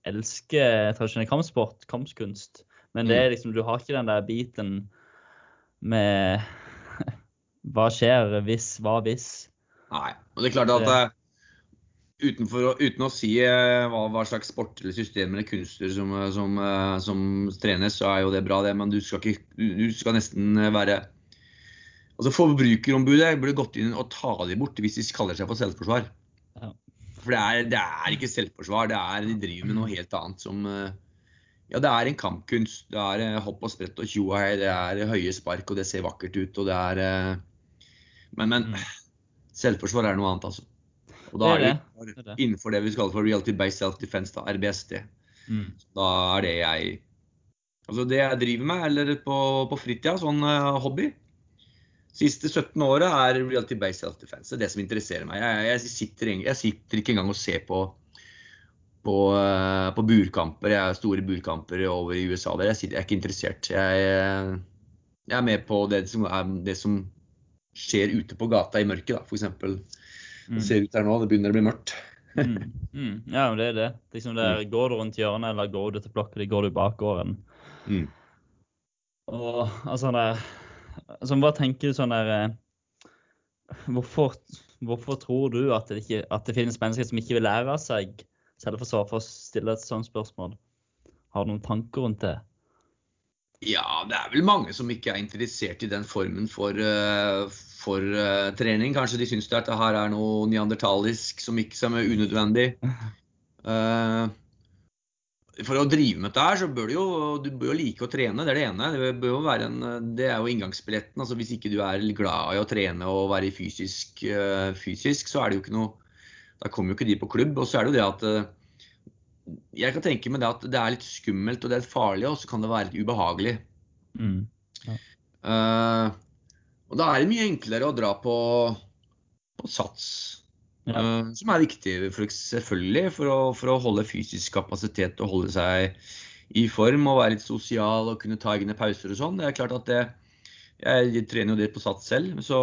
elsker tradisjonell kampsport, kampkunst. Men det er liksom, du har ikke den der biten med hva skjer hvis, hva hvis. Nei. Og det er klart at eh, utenfor, uten å si eh, hva, hva slags sport eller system eller kunster som, eh, som, eh, som trenes, så er jo det bra, det. Men du skal, ikke, du, skal nesten være Altså Forbrukerombudet burde gått inn og ta de bort hvis de kaller seg for selvforsvar. Ja. For det er, det er ikke selvforsvar. Det er, de driver med noe helt annet som Ja, det er en kampkunst. Det er hopp og sprett og tjo og hei. Det er høye spark, og det ser vakkert ut, og det er Men, men Mm. selvforsvar er noe annet, altså. Og da Det er er det, er det. innenfor det vi kaller for reality based self-defense, da, RBSD. Mm. Da er det jeg Altså det jeg driver med, eller på, på fritida, sånn uh, hobby Siste 17 året er reality based self-defense. Det er det som interesserer meg. Jeg, jeg, sitter, jeg sitter ikke engang og ser på på, uh, på burkamper. Jeg har store burkamper over i USA. Der. Jeg, sitter, jeg er ikke interessert. Jeg, eh, jeg er med på det som, er, det som skjer ute på gata i mørket, da, f.eks. Mm. Det ser ut her nå, det begynner å bli mørkt. Mm. Mm. Ja, men det er det. Liksom der, Går du rundt hjørnet, eller går du til blokka di, går du bak gården? Mm. Og altså der altså, Hva tenker du sånn der eh, hvorfor, hvorfor tror du at det, ikke, at det finnes mennesker som ikke vil lære av seg selvforsvar, for å stille et sånt spørsmål? Har du noen tanker rundt det? Ja, det er vel mange som ikke er interessert i den formen for, eh, for uh, trening. Kanskje de syns at det her er noe neandertalisk som ikke som er unødvendig. Uh, for å drive med dette her, så bør du jo, du bør jo like å trene. Det er det ene. Det, bør jo være en, det er jo inngangsbilletten. Altså, hvis ikke du er glad i å trene og være fysisk, uh, fysisk, så er det jo ikke noe Da kommer jo ikke de på klubb. Og så er det jo det at jeg kan tenke meg det at det er litt skummelt og det er farlig, og så kan det være litt ubehagelig. Mm. Ja. Og da er det mye enklere å dra på, på sats. Ja. uh, som er viktig for, selvfølgelig for å, for å holde fysisk kapasitet og holde seg i form og være litt sosial og kunne ta egne pauser og sånn. Det er klart at det, jeg trener jo det på sats selv. Så,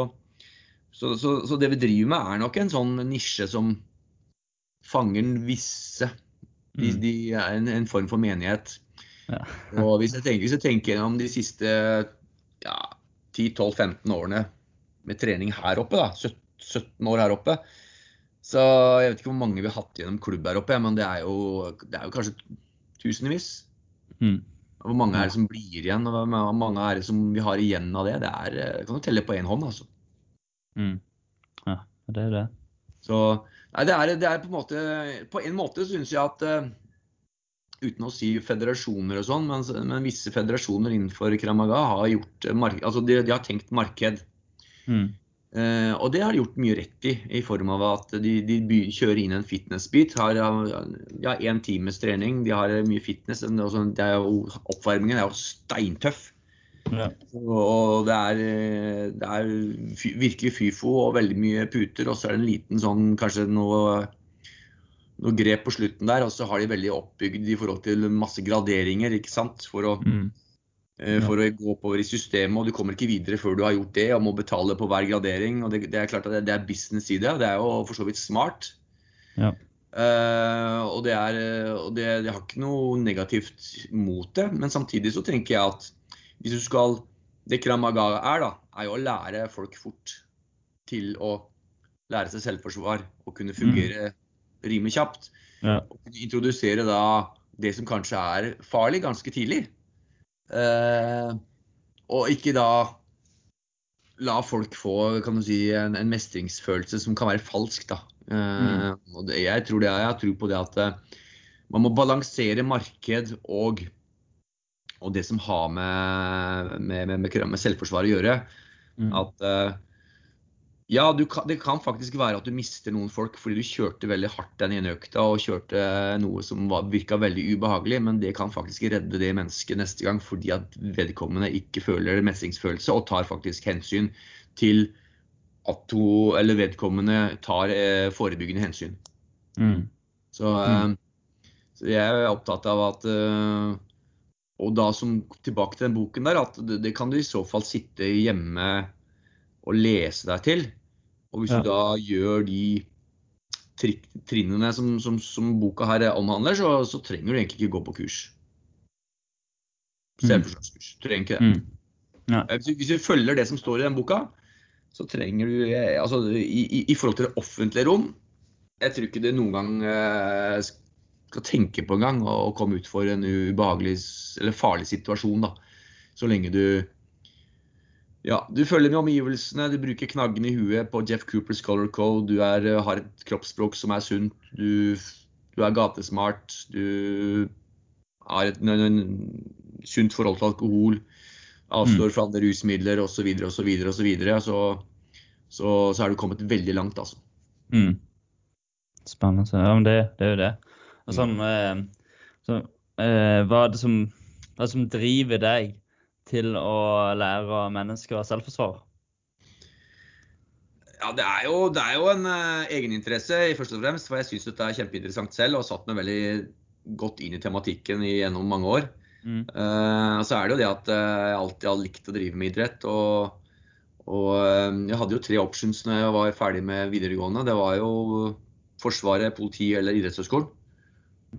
så, så, så det vi driver med er nok en sånn nisje som fanger visse. De, Mm. de er en, en form for menighet. Ja. Og hvis jeg tenker, hvis jeg tenker gjennom de siste 10-12-15 årene med trening her oppe, da, 17 17 år her oppe, så jeg vet ikke hvor mange vi har hatt gjennom klubb her oppe, men det er jo, det er jo kanskje tusenvis. Mm. Hvor mange er det som blir igjen, og hvor mange er det som vi har igjen av det? Det er, kan du telle på én hånd, altså. Mm. Ja, det er det. Så nei, det, er, det er på en måte På en måte syns jeg at eh, Uten å si federasjoner og sånn, men, men visse federasjoner innenfor Kramaga har gjort altså de, de har tenkt marked. Mm. Uh, og det har de gjort mye rett i, i form av at de, de by- kjører inn en fitness-bit. Har ja, én times trening, de har mye fitness. også- er jo, oppvarmingen er jo steintøff. Ja. Og, det er, det er virkelig fyfo og veldig mye puter. Og så er det en liten sånn, kanskje noe, noe grep på slutten der. Og så har de veldig oppbygd i forhold til masse graderinger, ikke sant. For å, Mm. ja. for å gå oppover i systemet. Og du kommer ikke videre før du har gjort det, og må betale på hver gradering. Og det, det er klart at det, det er business i det. og Det er jo for så vidt smart. Ja. Uh, og det er og det, det har ikke noe negativt mot det, men samtidig så tenker jeg at hvis du skal Det Kramaga er, da, er jo å lære folk fort til å lære seg selvforsvar og kunne fungere rimelig kjapt. Ja. Og introdusere da det som kanskje er farlig, ganske tidlig. Eh, og ikke da la folk få kan du si, en, en mestringsfølelse som kan være falsk. da. Eh, og det, jeg tror det jeg har tro på det at eh, man må balansere marked og, og det som har med, med, med, med, med selvforsvar å gjøre. Mm. At eh, ja, du kan, det kan faktisk være at du mister noen folk fordi du kjørte veldig hardt den ene økta og kjørte noe som var, virka veldig ubehagelig, men det kan faktisk redde det mennesket neste gang fordi at vedkommende ikke føler mestringsfølelse og tar faktisk hensyn til at hun, eller vedkommende tar eh, forebyggende hensyn. Mm. Så, eh, så jeg er opptatt av at eh, Og da som tilbake til den boken der, at det, det kan du i så fall sitte hjemme og lese deg til. Og hvis Ja. du da gjør de trinnene som, som, som boka her omhandler, så, så trenger du egentlig ikke gå på kurs. Selvforsvarskurs. Mm. trenger ikke det. Mm. Ja. Hvis du, hvis du følger det som står i den boka, så trenger du eh, Altså i, i, i forhold til det offentlige rom Jeg tror ikke det noen gang eh, skal tenke på engang å komme ut for en ubehagelig eller farlig situasjon, da. Så lenge du ja, du følger med omgivelsene, du bruker knaggen i huet på Jeff Coopers color code, du er, eh, har et kroppsspråk som er sunt, du, du er gatesmart, du har et en, en, sunt forhold til alkohol, avstår fra andre rusmidler osv., osv., osv., så, så, så er du kommet veldig langt, altså. Mm. Spennende. Ja, men det, det er jo det. Og sånn, eh, så, eh, hva, er det som, hva er det som driver deg til å lære mennesker selvforsvar? Ja, det er jo, det er jo en uh, egeninteresse, i først og fremst, for jeg syns dette er kjempeinteressant selv og har satt meg veldig godt inn i tematikken i, gjennom mange år. Mm. Uh, så er det jo det at uh, jeg alltid har likt å drive med idrett. Og, og jeg hadde jo tre options når jeg var ferdig med videregående. Det var jo Forsvaret, politi eller idrettshøyskolen.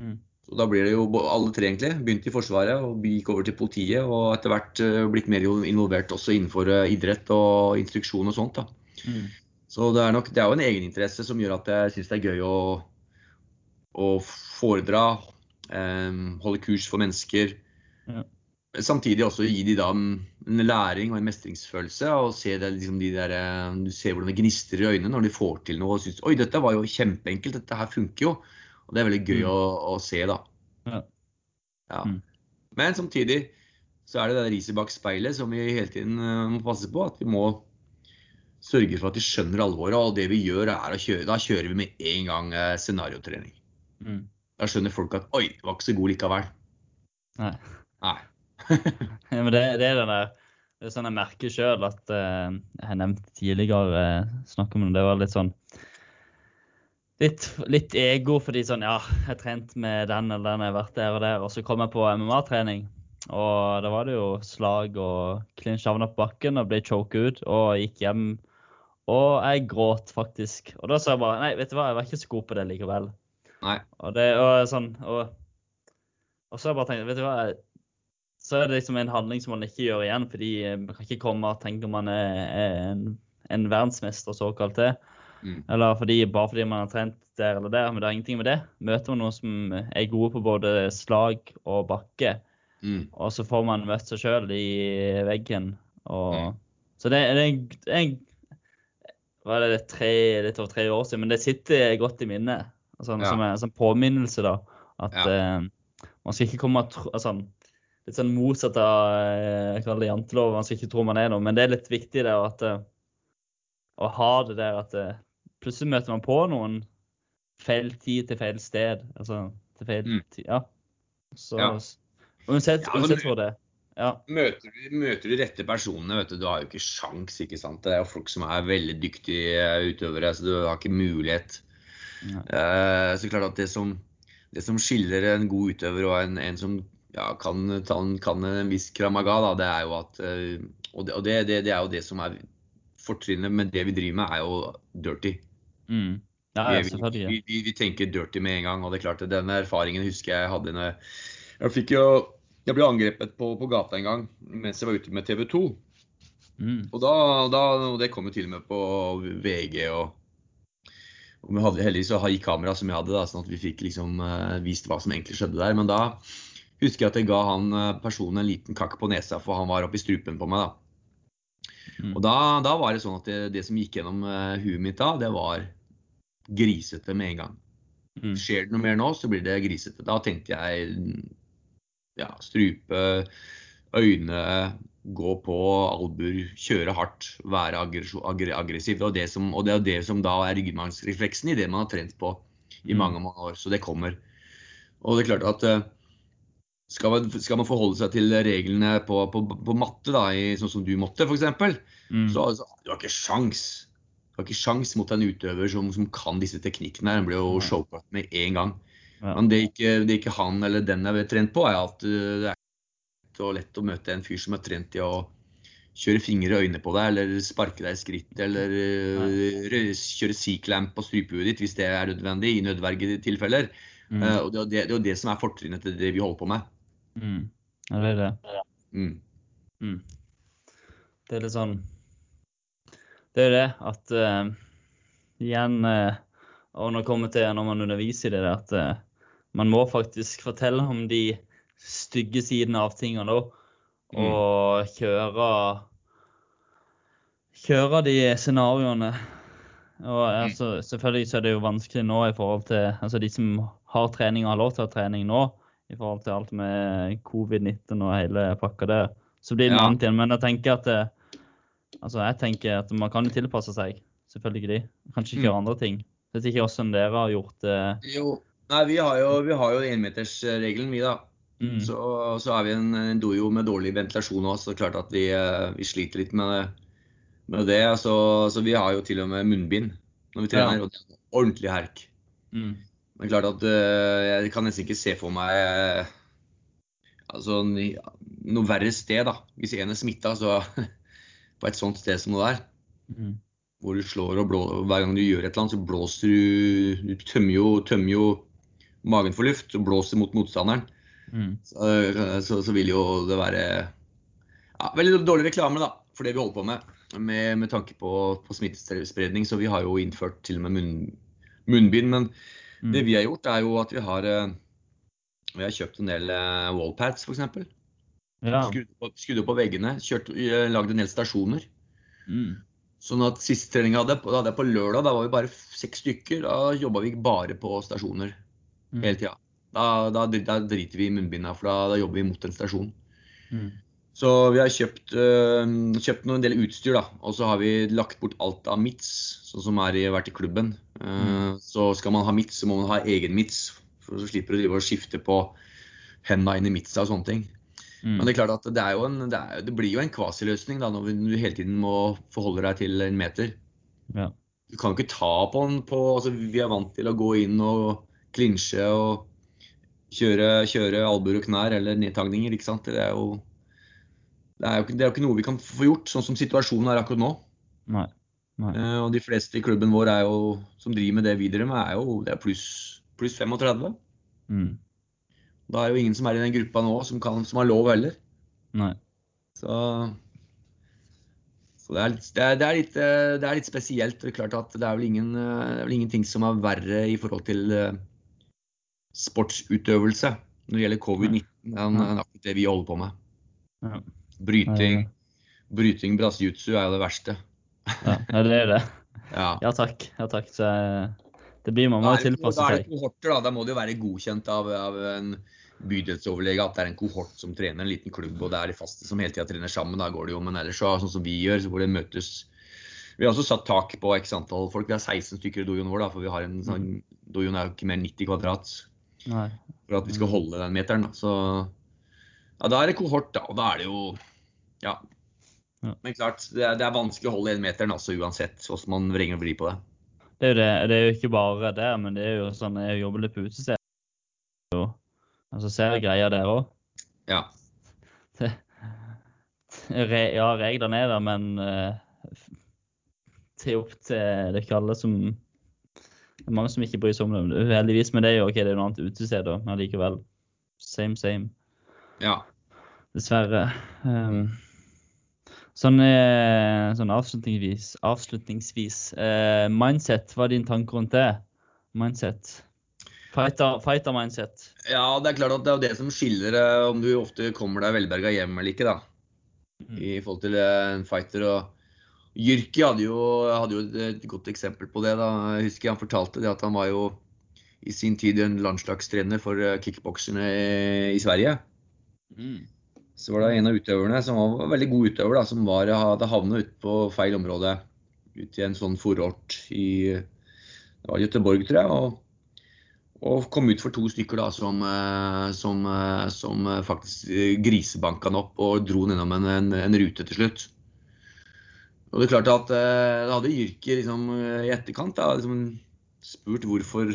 Mm. Så da blir det jo alle tre, egentlig. Begynte i Forsvaret og gikk over til politiet. Og etter hvert eh, blitt mer involvert også innenfor eh, idrett og instruksjon og sånt. da. Mm. Så det er, nok, det er jo en egeninteresse som gjør at jeg syns det er gøy å, å foredra, eh, holde kurs for mennesker. Ja. Samtidig også gi de da en læring og en mestringsfølelse. og se det, liksom de der, eh, Du ser hvordan det gnistrer i øynene når de får til noe og syns oi, dette var jo kjempeenkelt, dette her funker jo. Og det er veldig gøy Mm. å, å se, da. Ja. Ja. Mm. Men samtidig så er det det riset bak speilet som vi hele tiden eh, må passe på. At vi må sørge for at de skjønner alvoret. Og det vi gjør, er å kjøre Da kjører vi med en gang eh, scenariotrening. Mm. Da skjønner folk at oi, var ikke så god likevel. Nei. Nei. Ja, men det, det er den der Det er sånn jeg merker sjøl at uh, Jeg nevnte tidligere uh, snakk om det, det var litt sånn litt, litt ego fordi sånn Ja, jeg har trent med den eller den, jeg har vært der og der. Og så kom jeg på MMA-trening, og da var det jo slag og clinch havna på bakken og ble choke ut og gikk hjem. Og jeg gråt faktisk. Og da sa jeg bare Nei, vet du hva, jeg var ikke så god på det likevel. Nei. Og det og sånn og, og så har jeg bare tenkt, vet du hva Så er det liksom en handling som man ikke gjør igjen, fordi eh, man kan ikke komme og tenke om man er, er en, en verdensmester såkalt det. Mm. Eller fordi, bare fordi man har trent der eller der, men det har ingenting med det. Møter man noen som er gode på både slag og bakke, Mm. og så får man møtt seg sjøl i veggen. Og, Mm. Så det, det, er- en, er hva er det, tre, litt over tre år siden, men det sitter godt i minnet. Altså, Ja. Som en sånn påminnelse, da. At Ja. eh, man skal ikke komme altså, Litt sånn motsatt av det jantelov, man skal ikke tro man er noe. Men det er litt viktig der at eh, å ha det der at plutselig møter man på noen feil tid til feil sted. Altså til feil Mm. tid. Ja. Så Ja. uansett, Ja, men- uansett hvor det er. Ja. Møter du, møter du rette personene, vet du, du har jo ikke sjans, ikke sant. Det er jo folk som er veldig dyktige utøvere, så du har ikke mulighet. Ja. Eh, så klart at det som, det som skiller en god utøver og en, en som ja, kan, kan, kan en viss kramaga, da, det er jo at uh, Og, det, og det, det, det er jo det som er fortrinnet med det vi driver med, er jo dirty. Mm. ja, ja, vi, selvfølgelig. vi, vi, vi tenker dirty med en gang. Og det er klart den erfaringen husker jeg hadde når jeg, jeg fikk jo Jeg ble angrepet på, på gata en gang mens jeg var ute med TV 2. Mm. Og, da, da, og det kom jo til og med på VG og, og vi hadde, Heldigvis så i kamera som jeg hadde, da, sånn at vi fikk liksom uh, vist hva som egentlig skjedde der. Men da husker jeg at jeg ga han eh, personen en liten kakk på nesa, for han var oppi strupen på meg. da. Mm. Og da, da var det sånn at det, det som gikk gjennom uh, huet mitt da, det var grisete med en gang. Mm. Skjer det noe mer nå, så blir det grisete. Da tenkte jeg ja, strupe, øyne, gå på albuer, kjøre hardt, være aggressiv. Og det, som, og det er det som da er ryggmargsrefleksen i det man har trent på i Mm. mange mange år. Så det kommer. Og det er klart at eh, skal man, skal man forholde seg til reglene på, på, på matte, da, i, sånn som du måtte f.eks., Mm. så altså, du har ikke sjans. Du har ikke sjans mot en utøver som, som kan disse teknikkene. Den blir jo showcut med en gang. Ja. Men det ikke, det ikke han eller den er trent på, er at uh, det er lett lett å møte en fyr som er trent i å kjøre fingre i øynene på deg, eller sparke deg i skrittet, eller ja. kjøre C-clamp på strupehuet ditt hvis det er nødvendig, i nødvergetilfeller. Mm. Uh, og det, det, det er jo det som er fortrinnet til det vi holder på med. Mm. Ja, det er det. Mm. Mm. Det er litt sånn Det er jo det at uh, igjen uh, Og når kommer til når man underviser i det, at uh, man må faktisk fortelle om de stygge sidene av tingene da, Og kjøre Kjøre de scenarioene. Og altså, selvfølgelig så er det jo vanskelig nå i forhold til altså de som har trening og har lov til å ha trening nå, i forhold til alt med covid-19 og hele pakka der. Så blir det Ja. annet igjen. Men jeg tenker at det, altså jeg tenker at man kan jo tilpasse seg. Selvfølgelig. Kanskje ikke Mm. andre ting. Jeg vet ikke hvordan dere har gjort det. Jo. Nei, vi har jo, vi har jo enmetersregelen, vi, da. Mm. Så, så er vi en, en dojo med dårlig ventilasjon òg, så det er klart at vi, eh, vi sliter litt med, med det. Så, så vi har jo til og med munnbind når vi trener, Ja. og det er ordentlig herk. Mm. Men klart at eh, jeg kan nesten ikke se for meg eh, altså, noe verre sted, da. Hvis en er smitta, så på et sånt sted som det der, Mm. hvor du slår og blåser hver gang du gjør et eller annet, så blåser du Du tømmer jo, tømmer jo magen for luft og blåser mot motstanderen. Mm. Så, så, så vil jo det være ja, veldig dårlig reklame da, for det vi holder på med. Med, med tanke på, på smittespredning. Så vi har jo innført til og med munn, munnbind. Men Mm. det vi har gjort, er jo at vi har, eh, vi har kjøpt en del eh, wallpads, f.eks. Ja. Skrudd, opp- skrudd opp på veggene. Kjørt, eh, lagd en del stasjoner. Mm. Sånn at siste trening hadde, hadde jeg på lørdag, da var vi bare seks stykker. Da jobba vi bare på stasjoner Mm. hele tida. Da, da, da driter vi i munnbinda, for da, da jobber vi mot en stasjon. Mm. Så vi har kjøpt, øh, kjøpt noen del utstyr, da. Og så har vi lagt bort alt av mits, sånn som i, vært i klubben. Eh, Så skal man ha mids, så må man ha egen mids. For så slipper du å drive og skifte på henda inn i midsa og sånne ting. Mm. Men det er klart at det, er jo en, det, er, det blir jo en kvasiløsning da, når du hele tiden må forholde deg til en meter. Ja. Du kan jo ikke ta på den på altså Vi er vant til å gå inn og klinsje og kjøre, kjøre albuer og knær eller nedtagninger. ikke sant? Det er, jo, det, er jo, det er jo ikke noe vi kan få gjort, sånn som situasjonen er akkurat nå. Nei. Eh, og de fleste i klubben vår jo, som driver med det vi driver med, er jo det er pluss plus 35. Mm. Da er jo ingen som er i den gruppa nå som, kan, som har lov heller. Nei. Så, så det, er, litt- det, er, det, er litt, eh, det er litt spesielt. Det er klart at det er vel, ingen, eh, det er vel ingenting som er verre i forhold til sportsutøvelse når det gjelder covid-19 enn akkurat det vi holder på med. Ja. Bryting, bryting brasiliutsu er jo det verste. Ja, det er det. Ja. Ja takk. Ja takk. Så eh, det blir man må tilpasse seg. da er det kohorter, da. Da må det jo være godkjent av, av en bydelsoverlege at det er en kohort som trener en liten klubb, og det er de faste som hele tida trener sammen. Da går det jo, men ellers så, sånn som vi gjør, så hvor det møtes Vi har også satt tak på x antall folk. Vi har 16 stykker i dojoen vår, da, for vi har en sånn Dojoen er jo ikke mer enn 90 kvadrat Nei. for at vi skal holde den meteren. Da. Så ja, da er det kohort, da. Og da er det jo Ja. Ja. Men klart, det er, det er vanskelig å holde den meter altså uansett hvordan man vrenger og vrir på det. Det er jo det. Det er jo ikke bare der, men det er jo sånn Jeg jobber litt på utestedet. Altså ser jeg greier der òg. Ja. Re, ja, reglene er der, men uh, det er opp til Det er ikke alle som Det er mange som ikke bryr seg om det. Uheldigvis, men det er jo ok, det er noe annet utested, men likevel. Same, same. ja. Dessverre. Um, sånn, eh, sånn avslutningsvis, avslutningsvis eh, Mindset, hva er din tanke rundt det? Mindset. Fighter, fighter mindset. Ja, det er klart at det er det som skiller eh, om du ofte kommer deg velberga hjem eller ikke, da. Mm. I forhold til eh, en fighter. Og Jyrki hadde hadde jo et, godt eksempel på det. da. Jeg husker han fortalte det at han var jo i sin tid en landslagstrener for kickbokserne i, i Sverige. Mm. Så var det en av utøverne som var veldig god utøver, da, som var, hadde havnet ute på feil område. Ute i en sånn forort i det var Göteborg, tror jeg. Og, og kom ut for to stykker da, som, eh, som, eh, som faktisk grisebanka han opp og dro han gjennom en, en, en rute til slutt. Og det er klart at eh, Da hadde Jyrki liksom, eh, i etterkant da, liksom, spurt hvorfor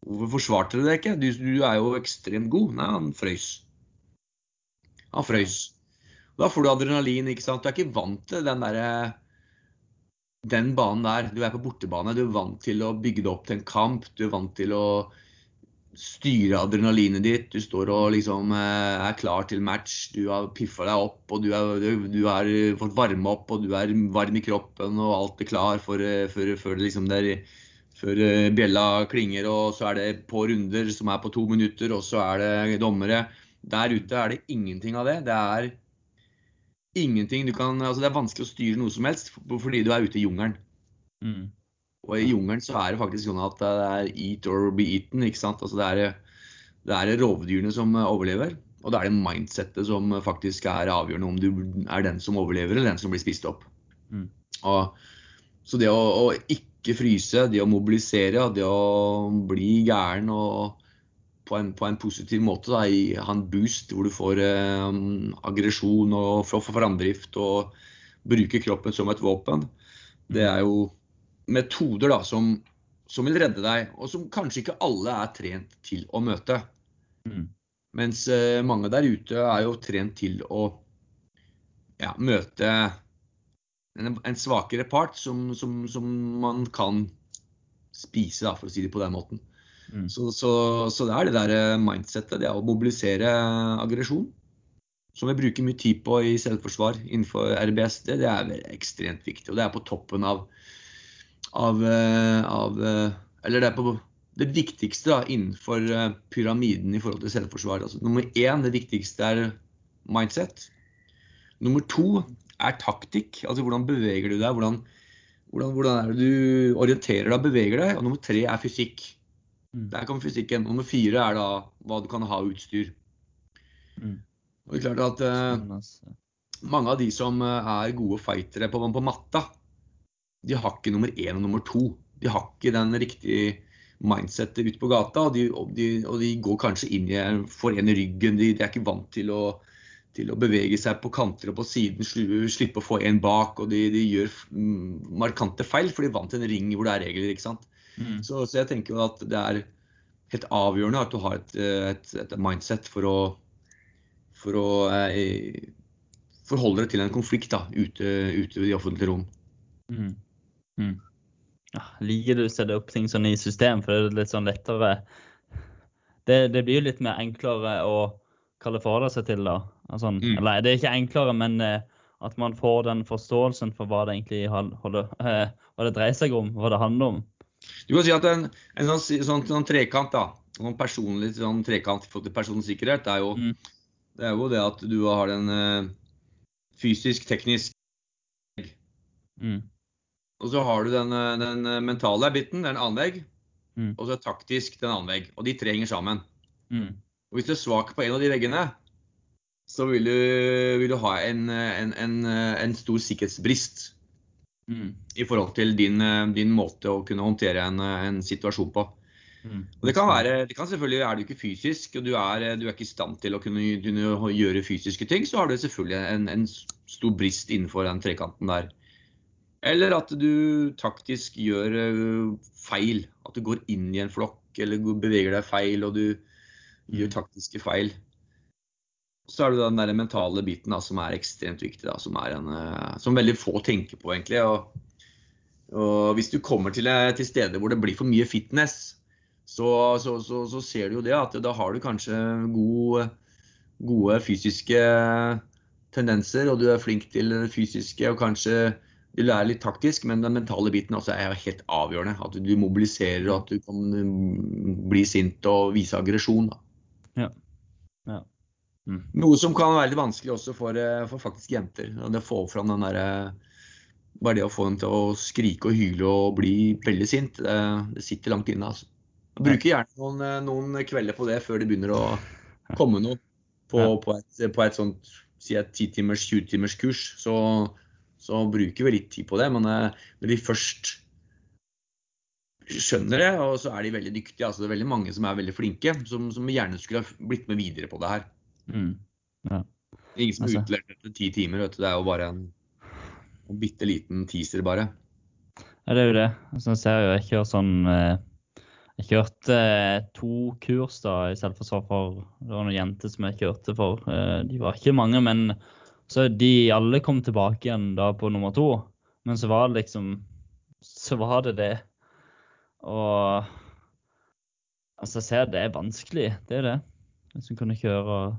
Hvorfor forsvarte du deg ikke? Du, du er jo ekstremt god. Nei, han frøys. Han frøys. Da får du adrenalin, ikke sant. Du er ikke vant til den derre den banen der. Du er på bortebane. Du er vant til å bygge det opp til en kamp. Du er vant til å styre adrenalinet ditt. Du står og liksom eh, er klar til match. Du har piffa deg opp, og du har fått varme opp, og du er varm i kroppen, og alt er klar for, eh, for, for liksom der før eh, bjella klinger, og så er det på runder som er på to minutter, og så er det dommere. Der ute er det ingenting av det. Det er ingenting du kan Altså, det er vanskelig å styre noe som helst fordi du er ute i jungelen. Mm. Og i jungelen så er det faktisk sånn at det er eat or be eaten, ikke sant. Altså det er, det er rovdyrene som overlever. Og da er det mindsettet som faktisk er avgjørende om du er den som overlever, eller den som blir spist opp. Mm. Og, så det å, å ikke fryse, det å mobilisere, det å bli gæren og på en, på en positiv måte, da, i, en boost hvor du får eh, aggresjon og framdrift og bruke kroppen som et våpen, det er jo metoder da, som, som vil redde deg, og som kanskje ikke alle er trent til å møte. Mm. Mens eh, mange der ute er jo trent til å ja, møte en, en svakere part som, som, som man kan spise, da, for å si det på den måten. Mm. Så, så, så det er det der eh, mindsettet, det er å mobilisere aggresjon. Som vi bruker mye tid på i selvforsvar innenfor RBS. Det, det er ekstremt viktig. Og det er på toppen av, av, eh, av eh, Eller det er på det viktigste da, innenfor eh, pyramiden i forhold til selvforsvar. Altså, nummer én, det viktigste er mindset. Nummer to er taktikk. Altså hvordan beveger du deg? Hvordan, hvordan, hvordan er det du orienterer deg og beveger deg? Og nummer tre er fysikk. Mm. Der kommer fysikken. Nummer fire er da hva du kan ha av utstyr. Mm. Og det er klart at eh, altså. mange av de som eh, er gode fightere på, på matta, de har ikke nummer én og nummer to. De har ikke den riktige mindsettet ute på gata, og de, og de, og de går kanskje inn i får en i ryggen. De, de er ikke vant til å til å bevege seg på kanter og på siden, slippe å få en bak. Og de, de gjør mm, markante feil, for de er vant til en ring hvor det er regler. ikke sant? Mm. Så, så jeg tenker jo at det er helt avgjørende at du har et, et, et mindset for å, for å eh, forholde deg til en konflikt da, ute, ute i offentlige rom. Mm. Mm. Ja, liker du å sette opp ting sånn i system, for det er litt sånn lettere Det, det blir jo litt mer enklere å kalle forholde seg til, da. Altså, Mm. Eller det er ikke enklere, men eh, at man får den forståelsen for hva det egentlig holder, eh, hva det dreier seg om, hva det handler om. Du kan si at en, en sånn, sånn, sånn trekant, da, sånn personlig sånn trekant til personens sikkerhet, det er, jo, Mm. det er jo det at du har den uh, fysisk, teknisk Mm. Og så har du den, eh, den mentale biten, det er en annen vegg. Mm. Og så er taktisk den annen vegg. Og de tre henger sammen. Mm. Og hvis du er svak på en av de veggene, så vil du, vil du ha en, en, en, en stor sikkerhetsbrist Mm. i forhold til din, din måte å kunne håndtere en, en situasjon på. Mm. Og det kan være, det kan selvfølgelig er du ikke fysisk, og du er, du er ikke i stand til å kunne, kunne gjøre fysiske ting, så har du selvfølgelig en, en stor brist innenfor den trekanten der. Eller at du taktisk gjør feil. At du går inn i en flokk eller beveger deg feil og du gjør Mm. taktiske feil. Så er det den der mentale biten da, som er ekstremt viktig, da, som, en, som veldig få tenker på egentlig. Og, og hvis du kommer til, eh, til steder hvor det blir for mye fitness, så, så, så, så ser du jo det at da har du kanskje gode, gode fysiske tendenser, og du er flink til det fysiske, og kanskje du lærer litt taktisk, men den mentale biten også er helt avgjørende. At du mobiliserer, og at du kan bli sint og vise aggresjon. da. Mm. Noe som kan være litt vanskelig også for, eh, for faktisk jenter. Det å fram den derre Bare det å få dem til å skrike og hyle og bli veldig sint, det, det sitter langt inne. altså. Jeg bruker gjerne noen, eh, noen kvelder på det før det begynner å komme noe på, på, et, på et sånt si et 10 timers, 20 timers kurs. Så, så bruker vi litt tid på det. Men eh, når de først skjønner det, og så er de veldig dyktige. altså Det er veldig mange som er veldig flinke, som, som gjerne skulle ha blitt med videre på det her. Mm. Ingen som Altså. utlært etter ti timer. Vet du. Det er jo bare en, en bitte liten teaser, bare. Ja, det er jo det. Altså, jeg ser jo, jeg kjører sånn eh, Jeg kjørte eh, to kurs da i selvforsvar for Det var noen jenter som jeg kjørte for. Eh, de var ikke mange, men så de alle kom tilbake igjen da på nummer to. Men så var det liksom Så var det det. Og altså, jeg ser det er vanskelig. Det er det. Hvis du kunne kjøre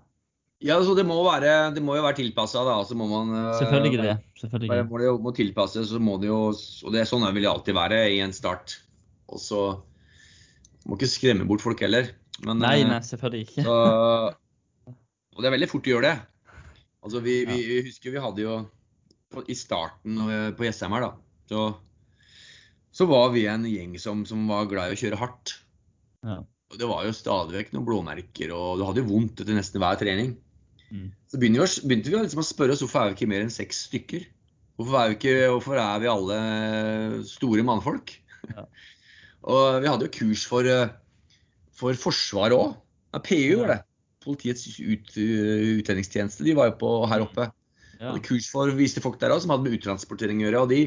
Ja, så Det må, være, det må jo være tilpassa. Så må man øh, Selvfølgelig det. Bare Selvfølgelig. må det jo må tilpasses, så må det jo Og det er sånn vil det alltid være i en start. Og så må ikke skremme bort folk heller. Men, Nei, øh, nei, selvfølgelig ikke. Så, og det er veldig fort å gjøre det. Altså, vi, vi, vi husker vi hadde jo I starten øh, på Jessheim her, da, så, så var vi en gjeng som, som var glad i å kjøre hardt. Ja. Og det var jo stadig vekk noen blåmerker, og du hadde jo vondt etter nesten hver trening. Mm. Så begynte vi, begynte vi liksom å spørre oss hvorfor er vi ikke mer enn seks stykker? Hvorfor er vi, ikke, hvorfor er vi alle store mannfolk? Ja. og vi hadde jo kurs for, eh, for Forsvaret òg. Ja, PU var det. Politiets ut, utlendingstjeneste. De var jo på her oppe. Ja. Hadde kurs for viste folk der også, som hadde med uttransportering å gjøre. Og de,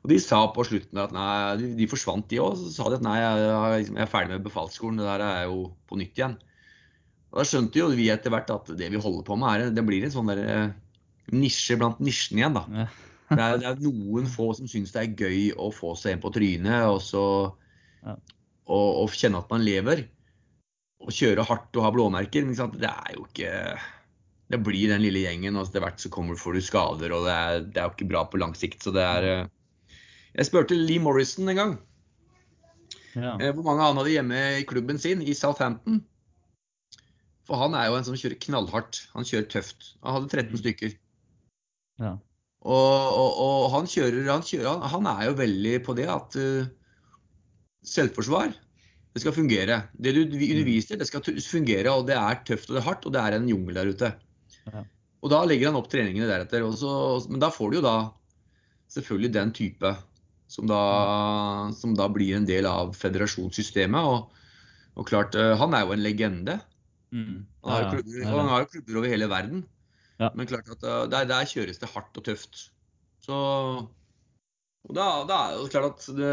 og de sa på slutten at nei, de, de forsvant de òg. Så sa de at nei, jeg, jeg er ferdig med befalsskolen, det der er jo på nytt igjen. Og Da skjønte jo vi etter hvert at det vi holder på med, er, det blir en sånn der eh, nisje blant nisjene igjen. da. Det er, det er noen få som syns det er gøy å få seg en på trynet og, så, og, og kjenne at man lever. Og kjøre hardt og ha blåmerker. Men det er jo ikke Det blir den lille gjengen, og etter hvert så kommer, får du skader, og det er, det er jo ikke bra på lang sikt. Så det er eh, Jeg spurte Lee Morrison en gang Ja. eh, hvor mange han hadde hjemme i klubben sin i Southampton. For han er jo en som kjører knallhardt. Han kjører tøft. Han hadde 13 Mm. stykker. Ja. Og, og, og han kjører, han kjører han, han er jo veldig på det at uh, selvforsvar, det skal fungere. Det du underviser, det skal fungere, og det er tøft og det er hardt, og det er en jungel der ute. Ja. Og da legger han opp treningene deretter. Og så, men da får du jo da selvfølgelig den type som da, som da blir en del av federasjonssystemet. Og, og klart, uh, han er jo en legende. Mm. Han har, Ja, klubber, ja, og han har jo klubber over hele verden. Ja. Men klart at eh, der, der kjøres det hardt og tøft. Så og da, da er det klart at det,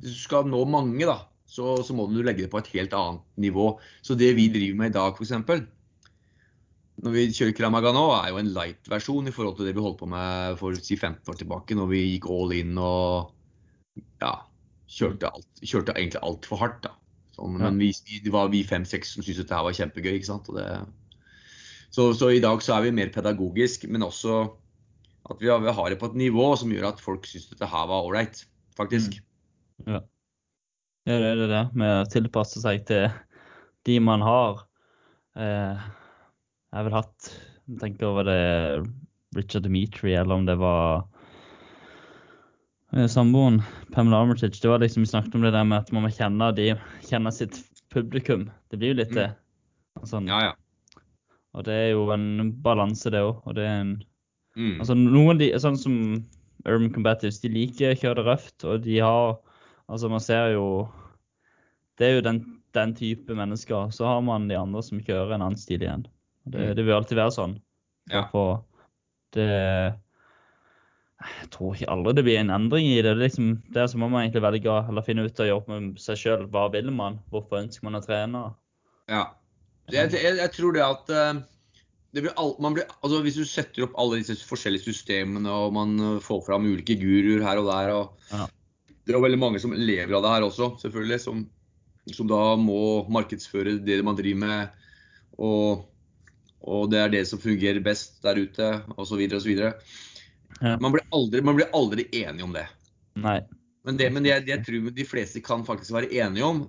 hvis du skal nå mange, da, så, så må du legge det på et helt annet nivå. Så det vi driver med i dag, f.eks. Når vi kjører Kramaga nå, er jo en light-versjon i forhold til det vi holdt på med for si 15 år tilbake, når vi gikk all in og ja, kjørte, alt, kjørte egentlig altfor hardt. da. Sånn, Ja. Men vi, det var vi fem-seks som syntes dette var kjempegøy. ikke sant? Det, så, så i dag så er vi mer pedagogisk, men også at vi har, vi har det på et nivå som gjør at folk syns dette her var ålreit, faktisk. Ja, det er det, det med å tilpasse seg til de man har. Eh, jeg har vel hatt jeg tenker over det Richard Dimitri, eller om det var samboeren Pamela Armitage. Det var liksom, Vi snakket om det der med at man må kjenne, de, kjenne sitt publikum. Det blir jo litt det. Sånn. Ja, ja. Og det er jo en balanse, det òg. Og det er en Mm. Altså noen de, sånn som Urban Combatives, de liker å kjøre det røft, og de har Altså man ser jo Det er jo den, den type mennesker. Så har man de andre som kjører en annen stil igjen. Det, Mm. det vil alltid være sånn. Ja. For det Jeg tror ikke aldri det blir en endring i det. Det liksom, der så må man egentlig velge eller finne ut og jobbe med seg sjøl. Hva vil man? Hvorfor ønsker man å trene? Ja. Jeg, jeg, jeg tror det at eh, det blir all, man blir, altså Hvis du setter opp alle disse forskjellige systemene og man eh, får fram ulike guruer her og der og Ja. Det er jo veldig mange som lever av det her også, selvfølgelig. Som, som da må markedsføre det man driver med. Og, og det er det som fungerer best der ute, osv. osv. Ja. Man, blir aldri- man blir aldri enig om det. Nei. Men det, men det, det jeg tror de fleste kan faktisk være enige om,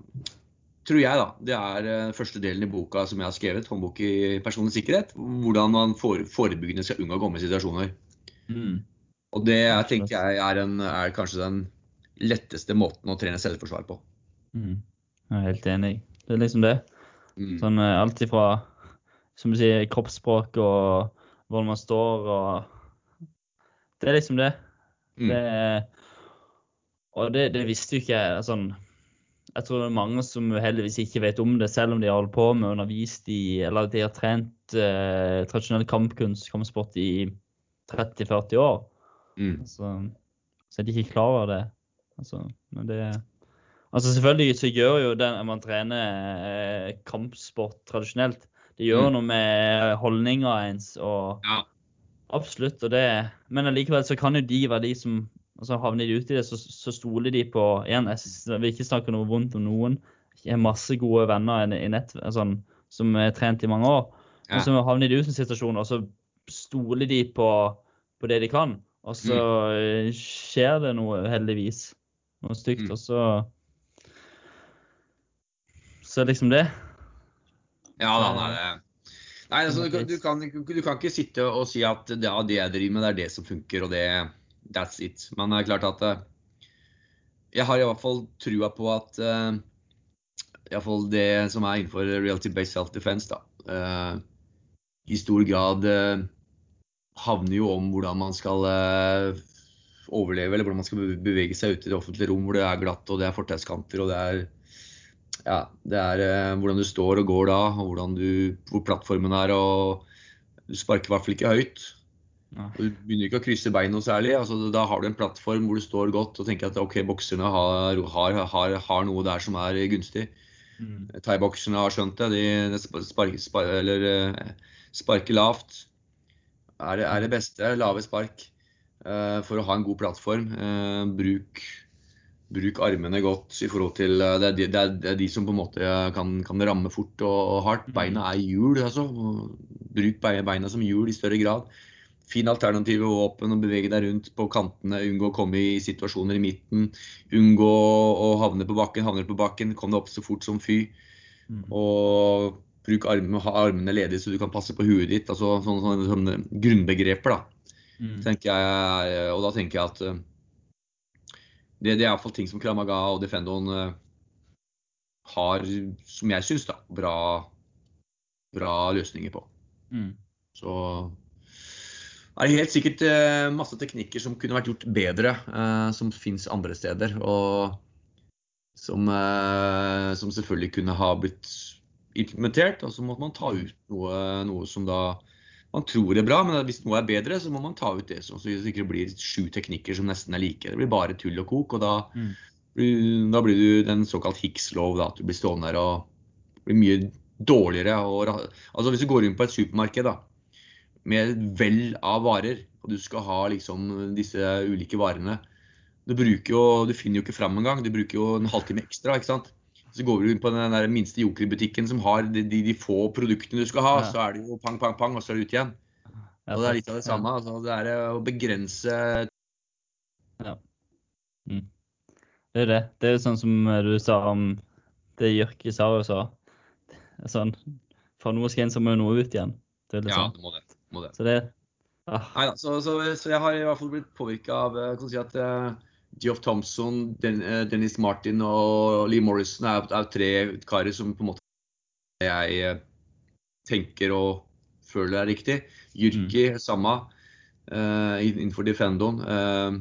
tror jeg da, det er den første delen i boka som jeg har skrevet, håndbok i personlig sikkerhet. Hvordan man for, forebyggende skal unngå å komme i situasjoner. Mm. Og det jeg tenker jeg er, en, er kanskje den letteste måten å trene selvforsvar på. Mm. Jeg er helt enig. Det er liksom det. Mm. Sånn eh, alt ifra som du sier, kroppsspråk og hvordan man står og Det er liksom det. Mm. det og det, det visste jo ikke jeg. Sånn, jeg tror det er mange som heldigvis ikke vet om det, selv om de har holdt på med undervist i Eller de har trent eh, tradisjonell kampkunst, kampsport, i 30-40 år. Mm. Så, så er de ikke klar over det. Altså, men det Altså selvfølgelig så gjør jo det når man trener eh, kampsport tradisjonelt, det gjør Mm. noe med holdninga ens og Ja. Absolutt. og det, Men allikevel så kan jo de være de som altså Havner de uti i det, så, så stoler de på igjen, Jeg s- vil ikke snakke noe vondt om noen. Jeg har masse gode venner i, i nett sånn, som er trent i mange år. Ja. Og så havner de ut i en situasjon, og så stoler de på, på det de kan. Og så Mm. eh, skjer det noe, heldigvis. Noe stygt. Mm. Og så Så liksom det. Ja da, nei, det Nei, altså, du, kan- du, kan, du kan ikke sitte og si at ja, det jeg driver med, det er det som funker, og det That's it. Men det er klart at eh, jeg har i hvert fall trua på at uh, i hvert fall det som er innenfor reality-based self-defense, da, uh, i stor grad uh, havner jo om hvordan man skal uh, overleve, eller hvordan man skal bevege seg ute i det offentlige rom hvor det er glatt og det er fortauskanter og det er ja, det er eh, hvordan du står og går da, og du, hvor plattformen er. og Du sparker i hvert fall ikke høyt. Du begynner ikke å krysse bein noe særlig. altså Da har du en plattform hvor du står godt og tenker at ok, bokserne har, har, har, har noe der som er gunstig. Mm. Thaibokserne har skjønt det. De, de sparker, spar, eller, eh, sparker lavt. Er det, er det beste. Lave spark. uh, for å ha en god plattform. Uh, bruk, bruk armene godt i forhold til eh, det er, de, det, er, det er de som på en måte kan, kan ramme fort og, og hardt. Mhm. Beina er hjul, altså. Bruk beina, som hjul i større grad. Fin alternative våpen og bevege deg rundt på kantene. Unngå å komme i situasjoner i midten. Unngå å havne på bakken. Havner på bakken, kom deg opp så fort som fy. Mm. Og bruk armene, ha armene ledige så du kan passe på huet ditt. altså Sånne, sånne, sånne grunnbegreper. da, Mm. jeg. Og da tenker jeg at eh, det, det er iallfall ting som Kramaga og Defendoen eh, har, som jeg syns, bra, bra løsninger på. Mm. Så er det helt sikkert eh, masse teknikker som kunne vært gjort bedre, eh, som fins andre steder. Og som, som selvfølgelig kunne ha blitt implementert. Og så måtte man ta ut noe, noe som da man tror det er bra, men hvis noe er bedre, så må man ta ut det. Så det ikke blir sju teknikker som nesten er like. Det blir bare tull og kok. og da, Mm. da blir du den såkalt Hicks-lov. da, At du blir stående der og blir mye dårligere. Og, altså Hvis du går inn på et supermarked da, med et vell av varer, og du skal ha liksom disse ulike varene Du, jo, du finner jo ikke fram engang. Du bruker jo en halvtime ekstra. ikke sant? Så går du inn på den der minste jokerbutikken som har de, de, de få produktene du skal ha, Ja. så er det jo pang, pang, pang, og så er det ut igjen. Ja, Og det er litt av det ja. samme. altså Det er eh, å begrense Det er det. Det er jo sånn som du sa om det Jørki sa og sa. Sånn, fra noe skal en så må jo noe ut igjen. Det er litt Ja, sånn. det må det. Må det. Så det ah, Neida, så, så, så jeg har i hvert fall blitt påvirka av eh, kan si at uh, Geoff Thompson, eh, Dennis Martin og Lee Morrison er, er tre karer som på en måte jeg eh, tenker og føler er riktig. Jyrki, samme. uh, innenfor Defendoen. Uh,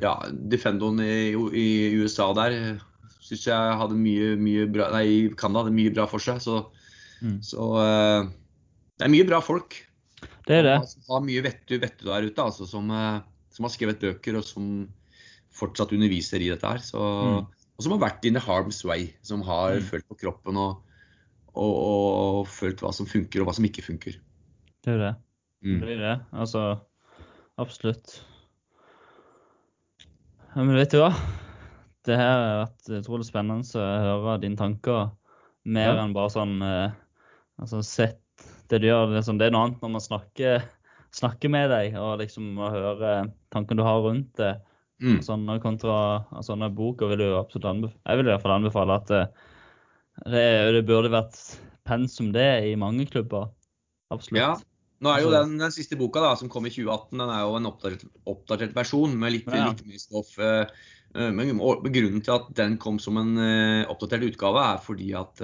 ja, Defendoen i, i USA der syns jeg hadde mye, mye bra Nei, Canada hadde mye bra for seg. Så, Mm. så uh, det er mye bra folk. det er det. Som har mye vettu, vettu der ute, altså, som, som har skrevet bøker og som fortsatt underviser i dette her. Så, Mm. Og som har vært in the harm's way, som har Mm. følt på kroppen og, og, og, følt hva som funker og hva som ikke funker. Det er jo det. Mm. Det er det. Altså, absolutt. Ja, men vet du hva? Det her har vært utrolig spennende å høre dine tanker. Mer Ja. enn bare sånn eh, Altså, sett det du gjør. Det er noe annet når man snakker, snakker med deg, og liksom å høre tankene du har rundt det. Mm. Sånne kontra sånne boker vil jo absolutt anbefale. Jeg vil i hvert fall anbefale at eh, det, det burde vært pensum det i mange klubber. Absolutt. Ja. Nå er jo Altså- den, den siste boka da, som kom i 2018, den er jo en oppdatert, oppdatert versjon med litt, Ja. litt mye stoff. eh, eh, Men grunnen til at den kom som en oppdatert utgave, er fordi at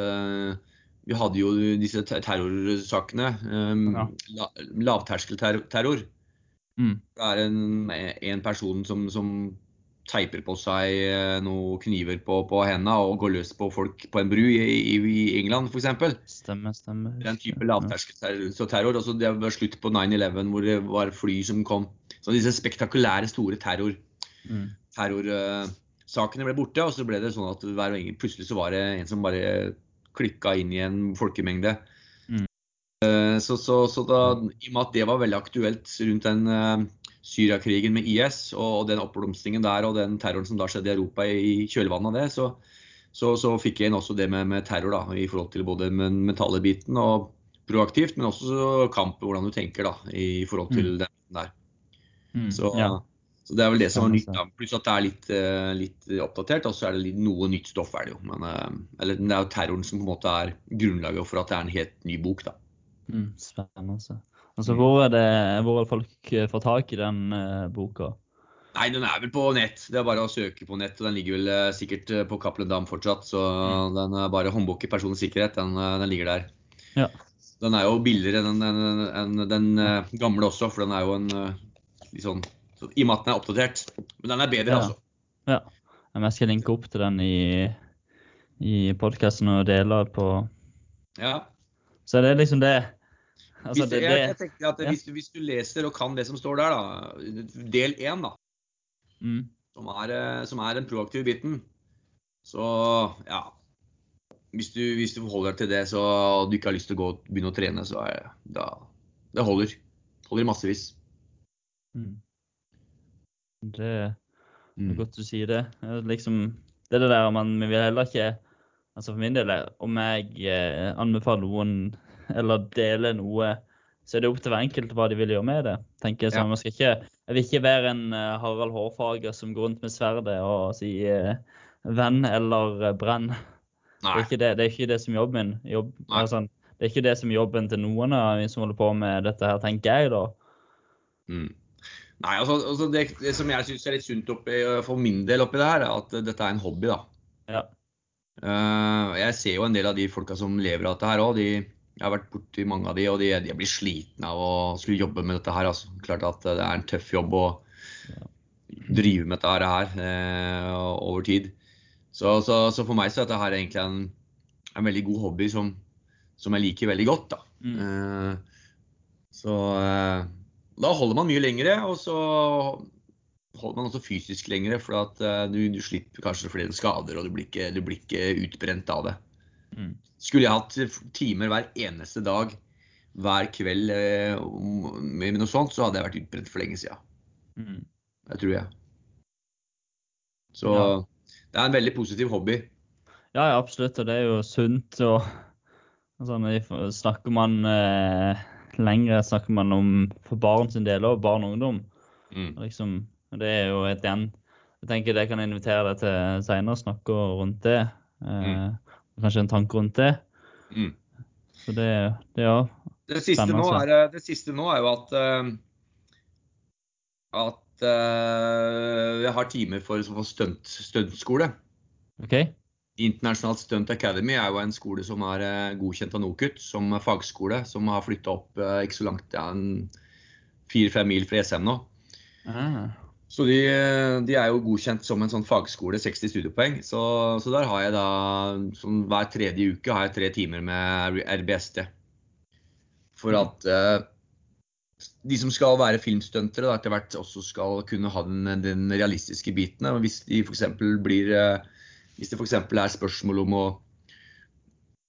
vi hadde jo disse terrorsakene. Um, Ja. la- Lavterskelterror. Mm. Det er en, en person som, som teiper på seg eh, noen kniver på, på hendene og går løs på folk på en bru i, i, i England f.eks. Stemmer, stemmer. Den type lavterskelterror. Altså det var slutt på 9-11 hvor det var fly som kom. Så disse spektakulære store terror, Mm. terrorsakene ble borte. Og så ble det sånn at plutselig så var det en som bare klikka inn i en folkemengde. Mm. Eh, Så, så, så da, i og med at det var veldig aktuelt rundt den eh, Syriakrigen med IS og, den oppblomstringen der og den terroren som da skjedde i Europa i kjølvannet av det, så, så, så fikk jeg inn også det med, med terror da, i forhold til både den mentale biten og proaktivt, men også kamp, hvordan du tenker da, i forhold til den der. Mm. Så, ja. Så det er vel det som er nytt. da. Pluss at det er litt, eh, litt oppdatert, og så er det litt, noe nytt stoff. er det jo. Men, eh, eller det er jo terroren som på en måte er grunnlaget for at det er en helt ny bok. da. Mm, spennende. altså. Altså, hvor er det hvor er folk eh, får tak i den uh, boka? Nei, den er vel på nett. Det er bare å søke på nett. og Den ligger vel uh, sikkert på Cappelen Dam fortsatt. Så den er bare håndbok i personlig sikkerhet. Den, den ligger der. Ja. Den er jo billigere enn den, den, den gamle også, for den er jo en litt sånn så, I og med at den er oppdatert. Men den er bedre, Ja. altså. Ja. Jeg skal linke opp til den i, i podkasten og dele på Ja. Så det er liksom det. Altså, hvis, det, jeg, jeg det tenker at ja. hvis, du, hvis du leser og kan det som står der, da, del én, da, mm, som er, eh, som er den proaktive biten, så ja Hvis du, hvis du forholder deg til det så og du ikke har lyst til å gå begynne å trene, så er det da, Det holder. Holder i massevis. mm. Det er Mm. godt du sier det. Liksom, det er det der man vi vil heller ikke Altså For min del, om jeg eh, anbefaler noen eller deler noe, så er det opp til hver enkelt hva de vil gjøre med det. tenker Jeg Ja. sånn, man skal ikke, jeg vil ikke være en uh, Harald Hårfager som går rundt med sverdet og sier uh, 'venn' eller uh, 'brenn'. Det er det er ikke det som er jobben min. Jobb, altså, det er ikke det som er jobben til noen av vi som holder på med dette her, tenker jeg da. Mm. Nei, altså, altså det, det som jeg syns er litt sunt oppi, for min del oppi det her, er at dette er en hobby, da. Ja. Uh, jeg ser jo en del av de folka som lever av dette her òg. Jeg har vært borti mange av de, og de, de blir slitne av å skulle jobbe med dette her. Altså. Klart at det er en tøff jobb å drive med dette her uh, over tid. Så, så, så for meg så er dette her egentlig en, en veldig god hobby som, som jeg liker veldig godt. da. Mm. Uh, Så eh, da holder man mye lengre, og så holder man også fysisk lengre, for at eh, du, du slipper kanskje flere skader, og du blir ikke, du blir ikke utbrent av det. Mm. Skulle jeg hatt timer hver eneste dag, hver kveld eh, med noe sånt, så hadde jeg vært utbrent for lenge siden. Mm. Det tror jeg. Så Ja. det er en veldig positiv hobby. Ja, ja, absolutt. Og det er jo sunt. Og, og sånn, snakker man eh, lengre, snakker man om for barn sin del òg, barn og ungdom. Mm. Liksom, det er jo et igjen Jeg tenker det kan jeg invitere deg til seinere, snakke rundt det. Eh, Kanskje en tanke rundt det. Mm. Så det, det ja. Det siste, nå er, det siste nå er jo at eh, at eh, jeg har timer for, for stunt, stuntskole. OK? International Stunt Academy er jo en skole som er eh, godkjent av NOKUT som fagskole, som har flytta opp eh, ikke så langt, ja, fire-fem mil fra ESM nå. Ah. Så de, de er jo godkjent som en sånn fagskole, 60 studiepoeng. Så, så der har jeg da sånn hver tredje uke har jeg tre timer med RBST. For at eh, de som skal være filmstuntere, etter hvert også skal kunne ha den, den realistiske biten. Hvis de f.eks. blir eh, Hvis det f.eks. er spørsmål om å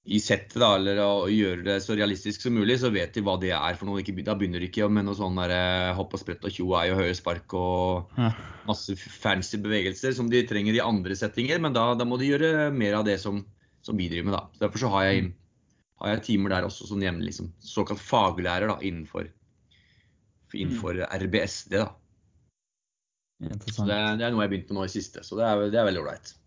i settet da, eller å gjøre det så realistisk som mulig, så vet de hva det er for noe. Da begynner de ikke med noe sånn der, eh, hopp og sprett og tjo ei og høye spark og masse fancy bevegelser som de trenger i andre settinger, men da, da må de gjøre mer av det som, som vi driver med. da. Så Derfor så har jeg, har jeg timer der også som jevnlig liksom, såkalt faglærer da, innenfor, innenfor RBSD. da. Så det, det er noe jeg begynte med nå i siste, så det er, det er veldig ålreit.